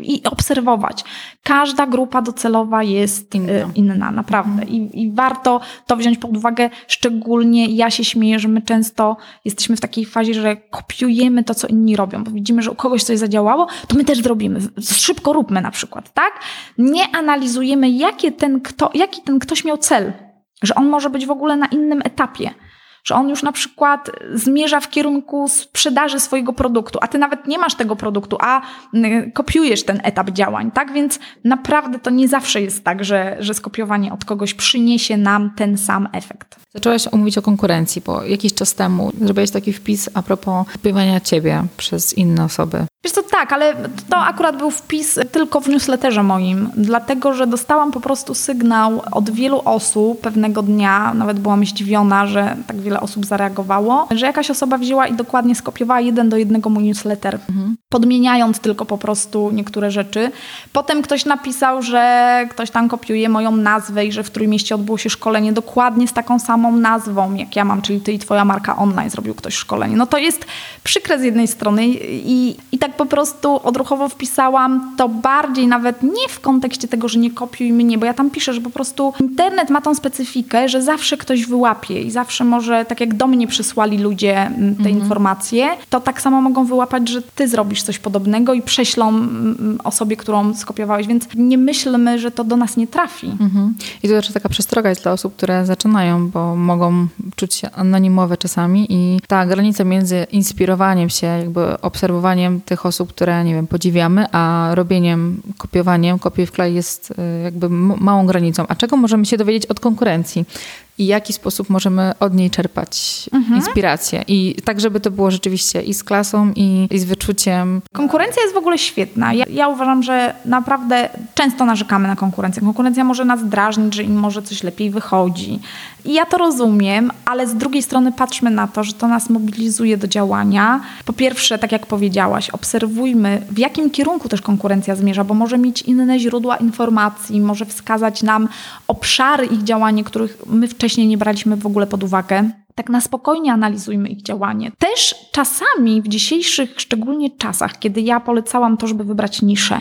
i obserwować. Każda grupa docelowa jest inna, inna naprawdę. I, I warto to wziąć wziąć pod uwagę, szczególnie ja się śmieję, że my często jesteśmy w takiej fazie, że kopiujemy to, co inni robią, bo widzimy, że u kogoś coś zadziałało, to my też zrobimy. Szybko róbmy na przykład, tak? Nie analizujemy, jakie ten kto, jaki ten ktoś miał cel, że on może być w ogóle na innym etapie że on już na przykład zmierza w kierunku sprzedaży swojego produktu, a ty nawet nie masz tego produktu, a kopiujesz ten etap działań, tak? Więc naprawdę to nie zawsze jest tak, że, że skopiowanie od kogoś przyniesie nam ten sam efekt. Zaczęłaś mówić o konkurencji, bo jakiś czas temu zrobiłeś taki wpis a propos kopiowania ciebie przez inne osoby. Wiesz co, tak, ale to akurat był wpis tylko w newsletterze moim, dlatego że dostałam po prostu sygnał od wielu osób pewnego dnia, nawet byłam zdziwiona, że tak wiele osób zareagowało, że jakaś osoba wzięła i dokładnie skopiowała jeden do jednego mój newsletter, mhm. podmieniając tylko po prostu niektóre rzeczy. Potem ktoś napisał, że ktoś tam kopiuje moją nazwę i że w Trójmieście odbyło się szkolenie dokładnie z taką samą nazwą, jak ja mam, czyli ty i twoja marka online zrobił ktoś szkolenie. No to jest przykre z jednej strony i, i tak po prostu odruchowo wpisałam to bardziej nawet nie w kontekście tego, że nie kopiuj mnie, bo ja tam piszę, że po prostu internet ma tą specyfikę, że zawsze ktoś wyłapie i zawsze może, tak jak do mnie przysłali ludzie te mhm. informacje, to tak samo mogą wyłapać, że ty zrobisz coś podobnego i prześlą osobie, którą skopiowałeś, więc nie myślmy, że to do nas nie trafi. Mhm. I to też taka przestroga jest dla osób, które zaczynają, bo mogą czuć się anonimowe czasami i ta granica między inspirowaniem się, jakby obserwowaniem tych osób, które, nie wiem, podziwiamy, a robieniem, kopiowaniem, kopiuj wklej jest y, jakby małą granicą. A czego możemy się dowiedzieć od konkurencji? I jaki sposób możemy od niej czerpać mhm. inspirację. I tak, żeby to było rzeczywiście i z klasą, i, i z wyczuciem. Konkurencja jest w ogóle świetna. Ja, ja, uważam, że naprawdę często narzekamy na konkurencję. Konkurencja może nas drażnić, że im może coś lepiej wychodzi. I ja to rozumiem, ale z drugiej strony patrzmy na to, że to nas mobilizuje do działania. Po pierwsze, tak jak powiedziałaś, obserwujmy, w jakim kierunku też konkurencja zmierza, bo może mieć inne źródła informacji, może wskazać nam obszary ich działania, których my wcześniej wcześniej nie braliśmy w ogóle pod uwagę. Tak na spokojnie analizujmy ich działanie. Też czasami w dzisiejszych, szczególnie czasach, kiedy ja polecałam to, żeby wybrać niszę,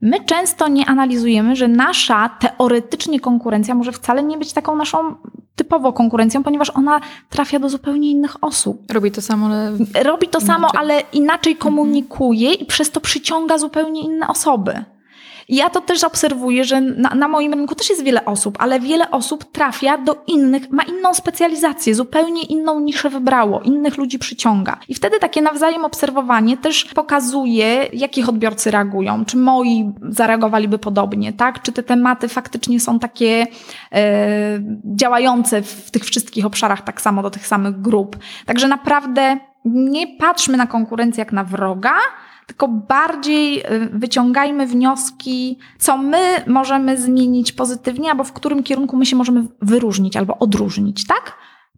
my często nie analizujemy, że nasza teoretycznie konkurencja może wcale nie być taką naszą typowo konkurencją, ponieważ ona trafia do zupełnie innych osób. Robi to samo, ale. Robi to samo, ale inaczej komunikuje i przez to przyciąga zupełnie inne osoby. I ja to też obserwuję, że na, na, moim rynku też jest wiele osób, ale wiele osób trafia do innych, ma inną specjalizację, zupełnie inną niszę wybrało, innych ludzi przyciąga. I wtedy takie nawzajem obserwowanie też pokazuje, jakich odbiorcy reagują. Czy moi zareagowaliby podobnie, tak? Czy te tematy faktycznie są takie e, działające w tych wszystkich obszarach tak samo do tych samych grup. Także naprawdę nie patrzmy na konkurencję jak na wroga, tylko bardziej y, wyciągajmy wnioski, co my możemy zmienić pozytywnie, albo w którym kierunku my się możemy wyróżnić albo odróżnić, tak?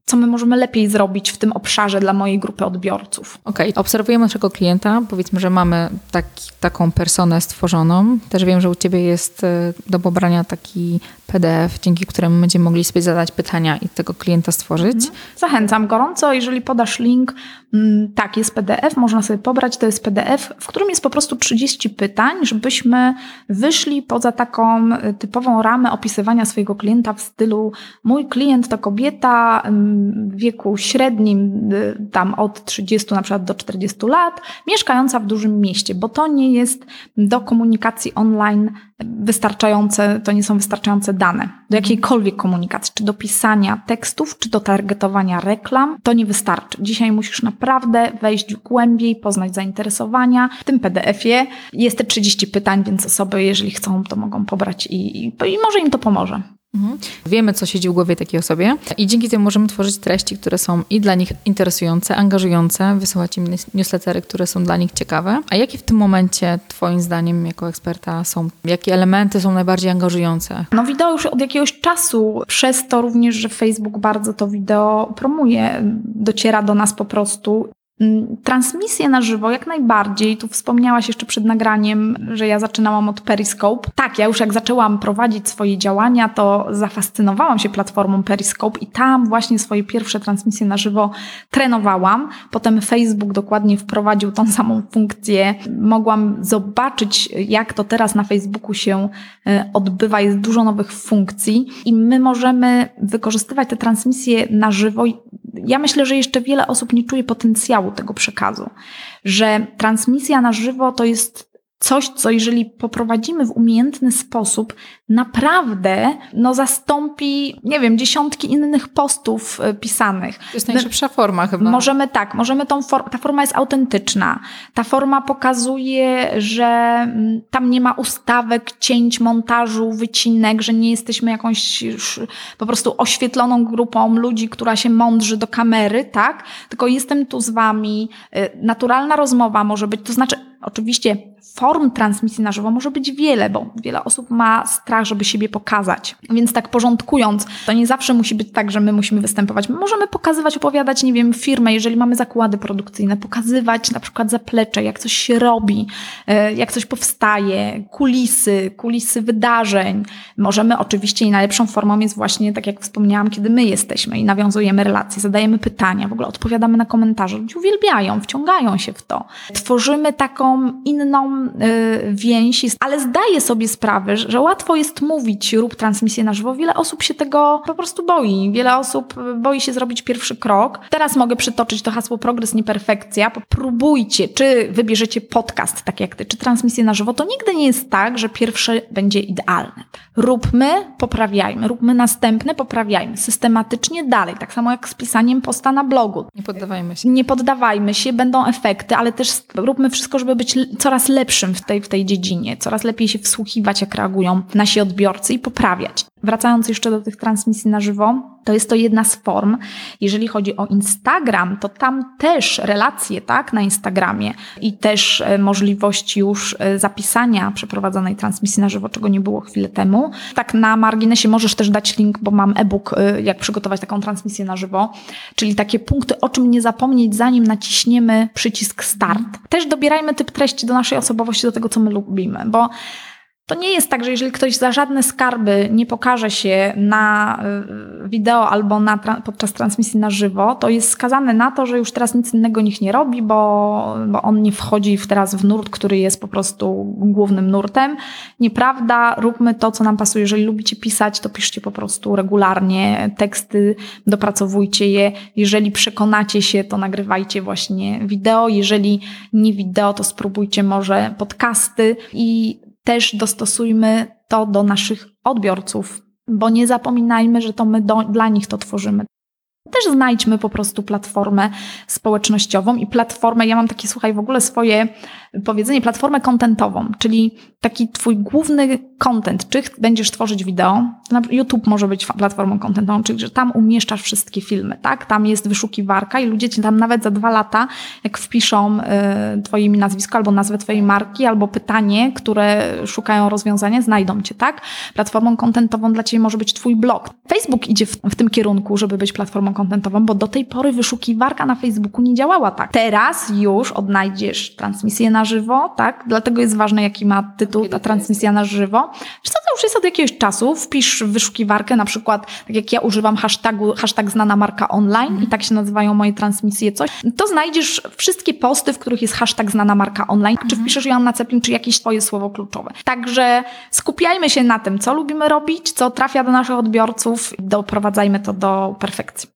co my możemy lepiej zrobić w tym obszarze dla mojej grupy odbiorców. Okej, okay. obserwujemy naszego klienta, powiedzmy, że mamy taki, taką personę stworzoną. Też wiem, że u Ciebie jest e, do pobrania taki PDF, dzięki któremu będziemy mogli sobie zadać pytania i tego klienta stworzyć. Mhm. Zachęcam gorąco, jeżeli podasz link, mm, tak, jest PDF, można sobie pobrać, to jest PDF, w którym jest po prostu 30 pytań, żebyśmy wyszli poza taką e, typową ramę opisywania swojego klienta w stylu mój klient to kobieta mm, w wieku średnim, y, tam od 30 na przykład do 40 lat, mieszkająca w dużym mieście, bo to nie jest do komunikacji online wystarczające, to nie są wystarczające dane do jakiejkolwiek komunikacji, czy do pisania tekstów, czy do targetowania reklam, to nie wystarczy. Dzisiaj musisz naprawdę wejść głębiej, poznać zainteresowania. W tym PDF-ie jest te 30 pytań, więc osoby, jeżeli chcą, to mogą pobrać i, i, i może im to pomoże. Mhm. Wiemy, co siedzi w głowie takiej osobie i dzięki temu możemy tworzyć treści, które są i dla nich interesujące, angażujące, wysyłać im newslettery, które są dla nich ciekawe. A jakie w tym momencie, Twoim zdaniem, jako eksperta, są, jakie elementy są najbardziej angażujące? No, wideo już od jakiegoś czasu, przez to również, że Facebook bardzo to wideo promuje, dociera do nas po prostu transmisje na żywo jak najbardziej. Tu wspomniałaś jeszcze przed nagraniem, że ja zaczynałam od Periscope. Tak, ja już jak zaczęłam prowadzić swoje działania, to zafascynowałam się platformą Periscope i tam właśnie swoje pierwsze transmisje na żywo trenowałam. Potem Facebook dokładnie wprowadził tą samą funkcję. Mogłam zobaczyć, jak to teraz na Facebooku się e, odbywa. Jest dużo nowych funkcji i my możemy wykorzystywać te transmisje na żywo ja myślę, że jeszcze wiele osób nie czuje potencjału tego przekazu, że transmisja na żywo to jest coś, co jeżeli poprowadzimy w umiejętny sposób, naprawdę no, zastąpi, nie wiem, dziesiątki innych postów e, pisanych. To jest najszybsza forma chyba. Możemy tak, możemy tą for ta forma jest autentyczna. Ta forma pokazuje, że mm, tam nie ma ustawek, cięć, montażu, wycinek, że nie jesteśmy jakąś po prostu oświetloną grupą ludzi, która się mądrzy do kamery, tak? Tylko jestem tu z wami, e, naturalna rozmowa może być, to znaczy Oczywiście form transmisji na żywo może być wiele, bo wiele osób ma strach, żeby siebie pokazać. Więc tak porządkując, to nie zawsze musi być tak, że my musimy występować. My możemy pokazywać, opowiadać, nie wiem, firmę, jeżeli mamy zakłady produkcyjne, pokazywać na przykład zaplecze, jak coś się robi, e, jak coś powstaje, kulisy, kulisy wydarzeń. Możemy oczywiście i najlepszą formą jest właśnie, tak jak wspomniałam, kiedy my jesteśmy i nawiązujemy relacje, zadajemy pytania, w ogóle odpowiadamy na komentarze. Ludzie uwielbiają, wciągają się w to. Tworzymy taką inną y, więź, ale zdaję sobie sprawę, że łatwo jest mówić rób transmisję na żywo. Wiele osób się tego po prostu boi. Wiele osób boi się zrobić pierwszy krok. Teraz mogę przytoczyć to hasło progres, nie perfekcja. Próbujcie, czy wybierzecie podcast, tak jak ty, czy transmisję na żywo. To nigdy nie jest tak, że pierwsze będzie idealne. Róbmy, poprawiajmy. Róbmy następne, poprawiajmy. Systematycznie dalej. Tak samo jak z pisaniem posta na blogu. Nie poddawajmy się. Nie poddawajmy się, będą efekty, ale też róbmy wszystko, żeby być coraz lepszym w tej, w tej dziedzinie, coraz lepiej się wsłuchiwać, jak reagują nasi odbiorcy i poprawiać. Wracając jeszcze do tych transmisji na żywo, to jest to jedna z form. Jeżeli chodzi o Instagram, to tam też relacje, tak, na Instagramie i też e, możliwość już e, zapisania przeprowadzonej transmisji na żywo, czego nie było chwilę temu. Tak na marginesie możesz też dać link, bo mam e-book, e, jak przygotować taką transmisję na żywo, czyli takie punkty, o czym nie zapomnieć, zanim naciśniemy przycisk start. Też dobierajmy typ treści do naszej osobowości, do tego, co my lubimy, bo to nie jest tak, że jeżeli ktoś za żadne skarby nie pokaże się na y, wideo albo na, podczas transmisji na żywo, to jest skazany na to, że już teraz nic innego niech nie robi, bo, bo on nie wchodzi w teraz w nurt, który jest po prostu głównym nurtem. Nieprawda, róbmy to, co nam pasuje. Jeżeli lubicie pisać, to piszcie po prostu regularnie teksty, dopracowujcie je. Jeżeli przekonacie się, to nagrywajcie właśnie wideo. Jeżeli nie wideo, to spróbujcie może podcasty i też dostosujmy to do naszych odbiorców, bo nie zapominajmy, że to my do, dla nich to tworzymy. Też znajdźmy po prostu platformę społecznościową i platformę, ja mam takie, słuchaj, w ogóle swoje powiedzenie, platformę kontentową, czyli taki twój główny content, czy będziesz tworzyć wideo, YouTube może być platformą kontentową, czyli że tam umieszczasz wszystkie filmy, tak? Tam jest wyszukiwarka i ludzie ci tam nawet za dwa lata, jak wpiszą y, twoje imię, nazwisko, albo nazwę twojej marki, albo pytanie, które szukają rozwiązania, znajdą cię, tak? Platformą kontentową dla ciebie może być twój blog. Facebook idzie w, w tym kierunku, żeby być platformą kontentową, bo do tej pory wyszukiwarka na Facebooku nie działała tak. Teraz już odnajdziesz transmisję na żywo, tak? Dlatego jest ważne, jaki ma tytuł ta transmisja na żywo. Wiesz co, to już jest od jakiegoś czasu. Wpisz w wyszukiwarkę, na przykład, tak jak ja używam hashtagu, hashtag znana marka online i tak się nazywają moje transmisje, coś, to znajdziesz wszystkie posty, w których jest hashtag znana marka online, czy wpiszesz Joanna Ceplin, czy jakieś swoje słowo kluczowe. Także skupiajmy się na tym, co lubimy robić, co trafia do naszych odbiorców i doprowadzajmy to do perfekcji.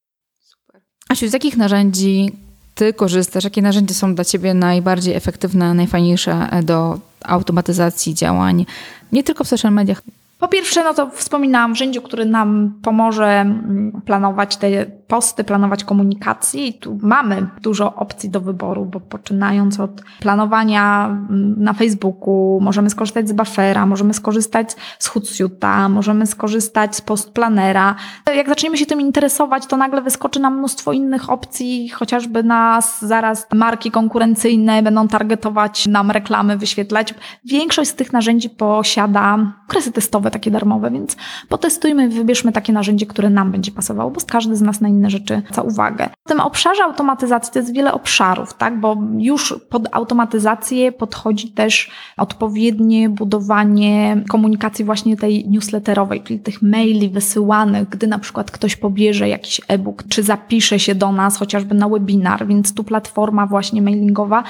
Asiu, z jakich narzędzi ty korzystasz? Jakie narzędzia są dla ciebie najbardziej efektywne, najfajniejsze do automatyzacji działań, nie tylko w social mediach? Po pierwsze, no to wspominałam narzędziu, który nam pomoże mm, planować te posty, planować komunikację i tu mamy dużo opcji do wyboru, bo poczynając od planowania mm, na Facebooku, możemy skorzystać z Buffera, możemy skorzystać z Hootsuite'a, możemy skorzystać z Postplanera. Jak zaczniemy się tym interesować, to nagle wyskoczy nam mnóstwo innych opcji, chociażby nas zaraz marki konkurencyjne będą targetować nam reklamy, wyświetlać. Większość z tych narzędzi posiada okresy testowe takie darmowe, więc potestujmy, wybierzmy takie narzędzie, które nam będzie pasowało, bo każdy z nas na inne rzeczy za uwagę. W tym obszarze automatyzacji to jest wiele obszarów, tak? bo już pod automatyzację podchodzi też odpowiednie budowanie komunikacji właśnie tej newsletterowej, czyli tych maili wysyłanych, gdy na przykład ktoś pobierze jakiś e-book, czy zapisze się do nas chociażby na webinar, więc tu platforma właśnie mailingowa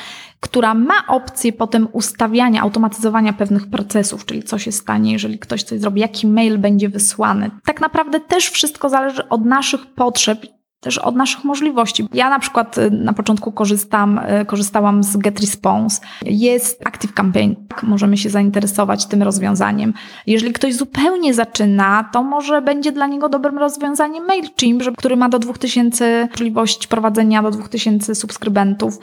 która ma opcję potem ustawiania, automatyzowania pewnych procesów, czyli co się stanie, jeżeli ktoś coś zrobi, jaki mail będzie wysłany. Tak naprawdę też wszystko zależy od naszych potrzeb też od naszych możliwości. Ja na przykład y, na początku korzystam, y, korzystałam z GetResponse. Jest Active Campaign. Tak, możemy się zainteresować tym rozwiązaniem. Jeżeli ktoś zupełnie zaczyna, to może będzie dla niego dobrym rozwiązaniem MailChimp, który ma do 2000 możliwość prowadzenia do 2000 subskrybentów. Y,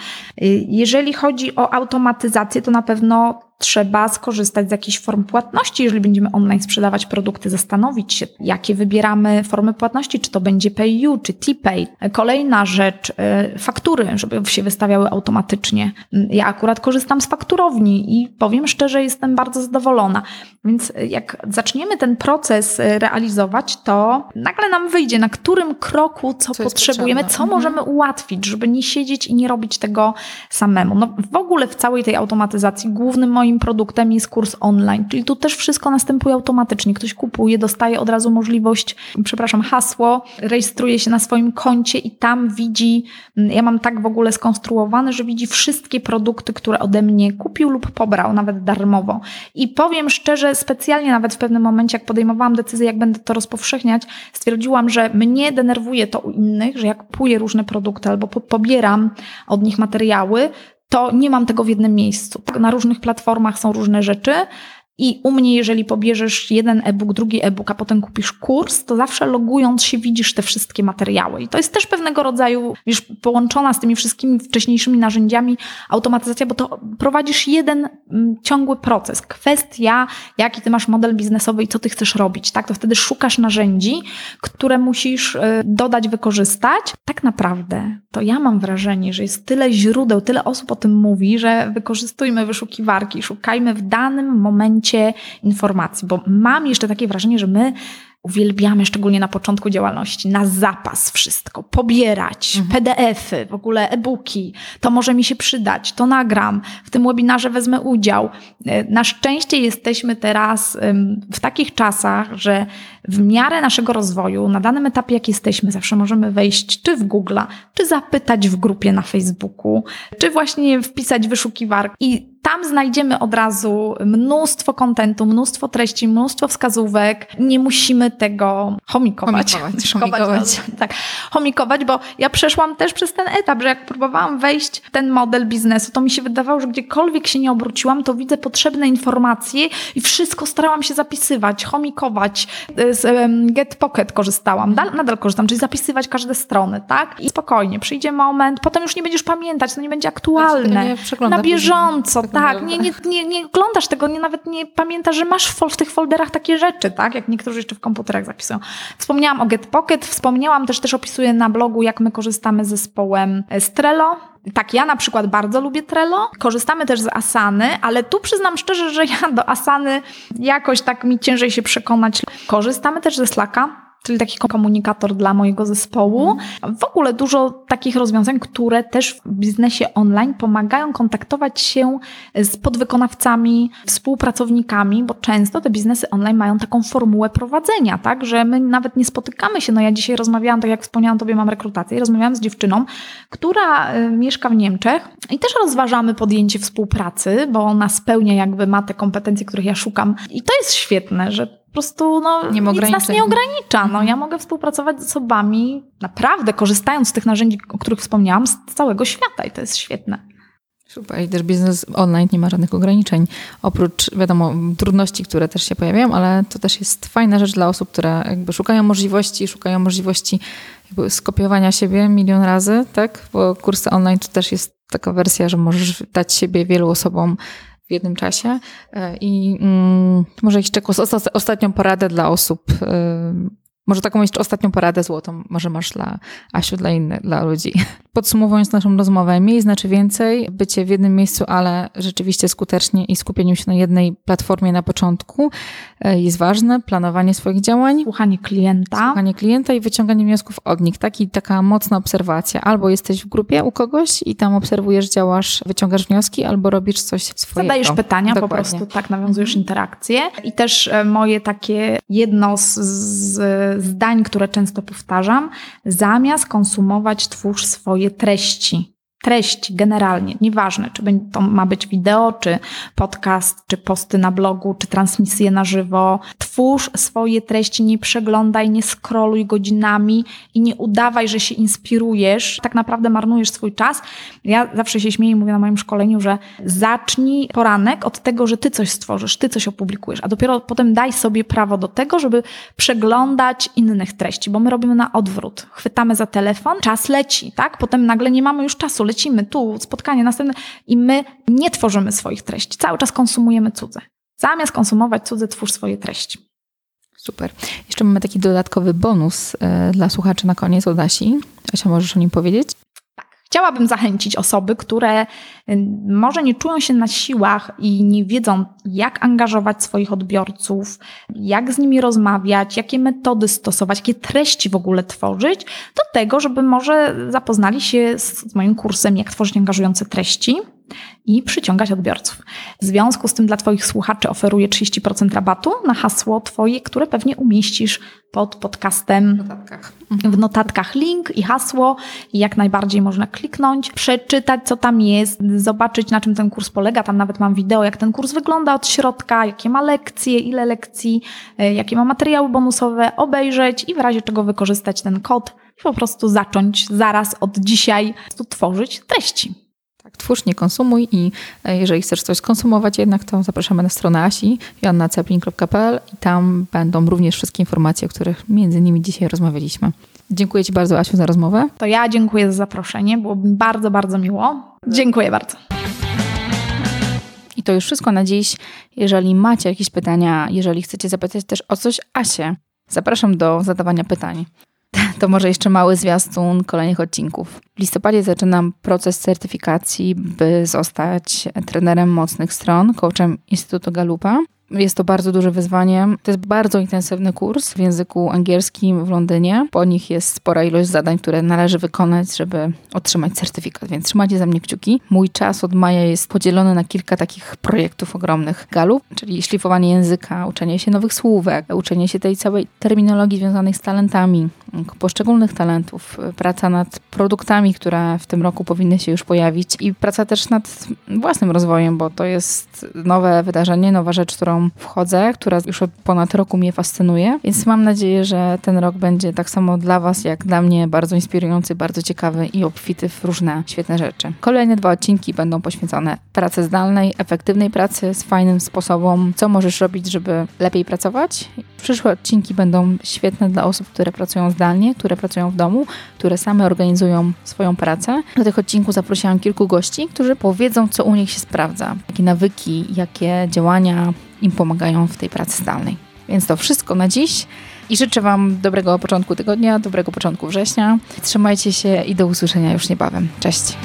jeżeli chodzi o automatyzację, to na pewno trzeba skorzystać z jakichś form płatności, jeżeli będziemy online sprzedawać produkty, zastanowić się, jakie wybieramy formy płatności, czy to będzie PayU, czy TPay. Kolejna rzecz, y, faktury, żeby się wystawiały automatycznie. Ja akurat korzystam z fakturowni i powiem szczerze, jestem bardzo zadowolona. Więc jak zaczniemy ten proces y, realizować, to nagle nam wyjdzie, na którym kroku co, co potrzebujemy, co mhm. możemy ułatwić, żeby nie siedzieć i nie robić tego samemu. No w ogóle w całej tej automatyzacji głównym moim moim produktem jest kurs online, czyli tu też wszystko następuje automatycznie. Ktoś kupuje, dostaje od razu możliwość, przepraszam, hasło, rejestruje się na swoim koncie i tam widzi, mm, ja mam tak w ogóle skonstruowane, że widzi wszystkie produkty, które ode mnie kupił lub pobrał, nawet darmowo. I powiem szczerze, specjalnie nawet w pewnym momencie, jak podejmowałam decyzję, jak będę to rozpowszechniać, stwierdziłam, że mnie denerwuje to u innych, że jak kupuję różne produkty albo pobieram od nich materiały, to nie mam tego w jednym miejscu. Na różnych platformach są różne rzeczy, i u mnie, jeżeli pobierzesz jeden e-book, drugi e-book, a potem kupisz kurs, to zawsze logując się widzisz te wszystkie materiały. I to jest też pewnego rodzaju, już połączona z tymi wszystkimi wcześniejszymi narzędziami automatyzacja, bo to prowadzisz jeden mm, ciągły proces. Kwestia, jaki ty masz model biznesowy i co ty chcesz robić, tak? To wtedy szukasz narzędzi, które musisz y, dodać, wykorzystać. Tak naprawdę to ja mam wrażenie, że jest tyle źródeł, tyle osób o tym mówi, że wykorzystujmy wyszukiwarki, szukajmy w danym momencie informacji, bo mam jeszcze takie wrażenie, że my uwielbiamy, szczególnie na początku działalności, na zapas wszystko, pobierać, mhm. PDF-y, w ogóle e-booki, to może mi się przydać, to nagram, w tym webinarze wezmę udział. E, na szczęście jesteśmy teraz w takich czasach, że w miarę naszego rozwoju, na danym etapie, jak jesteśmy, zawsze możemy wejść czy w Google'a, czy zapytać w grupie na Facebooku, czy właśnie wpisać wyszukiwarkę i tam znajdziemy od razu mnóstwo kontentu, mnóstwo treści, mnóstwo wskazówek. Nie musimy tego chomikować. Chomikować, chomikować. *laughs* *laughs* tak, chomikować, bo ja przeszłam też przez ten etap, że jak próbowałam wejść w ten model biznesu, to mi się wydawało, że gdziekolwiek się nie obróciłam, to widzę potrzebne informacje i wszystko starałam się zapisywać, chomikować. Z Get Pocket korzystałam, nadal korzystam, czyli zapisywać każde strony, tak? I spokojnie, przyjdzie moment, potem już nie będziesz pamiętać, to nie będzie aktualne. Nie na bieżąco, tak, nie, nie, nie, nie oglądasz tego, nie, nawet nie pamiętasz, że masz w, tych folderach takie rzeczy, tak? Jak niektórzy jeszcze w komputerach zapisują. Wspomniałam o GetPocket, wspomniałam też, też opisuję na blogu, jak my korzystamy z zespołem Strello. Tak, ja na przykład bardzo lubię Trello. Korzystamy też z Asany, ale tu przyznam szczerze, że ja do Asany jakoś tak mi ciężej się przekonać. Korzystamy też ze Slacka czyli taki komunikator dla mojego zespołu. W ogóle dużo takich rozwiązań, które też w biznesie online pomagają kontaktować się z podwykonawcami, współpracownikami, bo często te biznesy online mają taką formułę prowadzenia, tak, że my nawet nie spotykamy się. No ja dzisiaj rozmawiałam, tak jak wspomniałam, tobie mam rekrutację, rozmawiałam z dziewczyną, która y, mieszka w Niemczech i też rozważamy podjęcie współpracy, bo ona spełnia jakby ma te kompetencje, których ja szukam. I to jest świetne, że po prostu no, nie nic nas nie ogranicza. No, ja mogę współpracować z osobami, naprawdę korzystając z tych narzędzi, o których wspomniałam, z całego świata i to jest świetne. Super. I też biznes online nie ma żadnych ograniczeń. Oprócz, wiadomo, trudności, które też się pojawiają, ale to też jest fajna rzecz dla osób, które jakby szukają możliwości, szukają możliwości jakby skopiowania siebie milion razy, tak? Bo kursy online to też jest taka wersja, że możesz dać siebie wielu osobom w jednym czasie. E, I mm, może jakiś czekos, ostatnią poradę dla osób, y, może taką jeszcze ostatnią poradę złotą, może masz dla Asiu, dla innych, dla ludzi. *laughs* Podsumowując naszą rozmowę, mniej znaczy więcej, bycie w jednym miejscu, ale rzeczywiście skutecznie i skupieniu się na jednej platformie na początku e, jest ważne. Planowanie swoich działań. Słuchanie klienta. Słuchanie klienta i wyciąganie wniosków od nich. Taki, taka mocna obserwacja. Albo jesteś w grupie u kogoś i tam obserwujesz, działasz, wyciągasz wnioski, albo robisz coś swojego. Zadajesz pytania Dokładnie. po prostu, tak nawiązujesz interakcję. I też e, moje takie jedno z, z zdań, które często powtarzam, zamiast konsumować, twórz swoje treści treści generalnie, nieważne, czy to ma być wideo, czy podcast, czy posty na blogu, czy transmisje na żywo. Twórz swoje treści, nie przeglądaj, nie scrolluj godzinami i nie udawaj, że się inspirujesz. Tak naprawdę marnujesz swój czas. Ja zawsze się śmieję i mówię na moim szkoleniu, że zacznij poranek od tego, że ty coś stworzysz, ty coś opublikujesz, a dopiero potem daj sobie prawo do tego, żeby przeglądać innych treści, bo my robimy na odwrót. Chwytamy za telefon, czas leci, tak? Potem nagle nie mamy już czasu lecimy tu, spotkanie następne i my nie tworzymy swoich treści. Cały czas konsumujemy cudze. Zamiast konsumować cudze, twórz swoje treści. Super. Jeszcze mamy taki dodatkowy bonus e, dla słuchaczy na koniec od Asi. Asia, możesz o nim powiedzieć? Chciałabym zachęcić osoby, które y, może nie czują się na siłach i nie wiedzą, jak angażować swoich odbiorców, jak z nimi rozmawiać, jakie metody stosować, jakie treści w ogóle tworzyć, do tego, żeby może zapoznali się z moim kursem, jak tworzyć angażujące treści i przyciągać odbiorców. W związku z tym dla Twoich słuchaczy oferuję 30% rabatu na hasło Twoje, które pewnie umieścisz pod podcastem. W notatkach. W notatkach link i hasło jak najbardziej można kliknąć, przeczytać co tam jest, zobaczyć na czym ten kurs polega. Tam nawet mam wideo, jak ten kurs wygląda od środka, jakie ma lekcje, ile lekcji, e, jakie ma materiały bonusowe, obejrzeć i w razie czego wykorzystać ten kod i po prostu zacząć zaraz od dzisiaj tworzyć treści. Tak, twórz, nie konsumuj i e, jeżeli chcesz coś skonsumować jednak, to zapraszamy na stronę Asi, joannaceplin.pl i tam będą również wszystkie informacje, o których między innymi dzisiaj rozmawialiśmy. Dziękuję Ci bardzo, Asiu, za rozmowę. To ja dziękuję za zaproszenie, było bardzo, bardzo miło. Dziękuję bardzo. I to już wszystko na dziś. Jeżeli macie jakieś pytania, jeżeli chcecie zapytać też o coś Asię, zapraszam do zadawania pytań. To może jeszcze mały zwiastun kolejnych odcinków. W listopadzie zaczynam proces certyfikacji, by zostać trenerem mocnych stron, coachem Instytutu Galupa. Jest to bardzo duże wyzwanie. To jest bardzo intensywny kurs w języku angielskim w Londynie. Po nich jest spora ilość zadań, które należy wykonać, żeby otrzymać certyfikat, więc trzymajcie za mnie kciuki. Mój czas od maja jest podzielony na kilka takich projektów ogromnych galup, czyli szlifowanie języka, uczenie się nowych słówek, uczenie się tej całej terminologii związanej z talentami, poszczególnych talentów, praca nad produktami, które w tym roku powinny się już pojawić i praca też nad własnym rozwojem, bo to jest nowe wydarzenie, nowa rzecz, wchodzę, która już od ponad roku mnie fascynuje, więc mam nadzieję, że ten rok będzie tak samo dla Was, jak dla mnie bardzo inspirujący, bardzo ciekawy i obfity w różne świetne rzeczy. Kolejne dwa odcinki będą poświęcone pracy zdalnej, efektywnej pracy z fajnym sposobem, co możesz robić, żeby lepiej pracować. Przyszłe odcinki będą świetne dla osób, które pracują zdalnie, które pracują w domu, które same organizują swoją pracę. Do tych odcinków zaprosiłam kilku gości, którzy powiedzą, co u nich się sprawdza, jakie nawyki, jakie działania im pomagają w tej pracy zdalnej. Więc to wszystko na dziś i życzę Wam dobrego początku tygodnia, dobrego początku września. Trzymajcie się i do usłyszenia już niebawem. Cześć!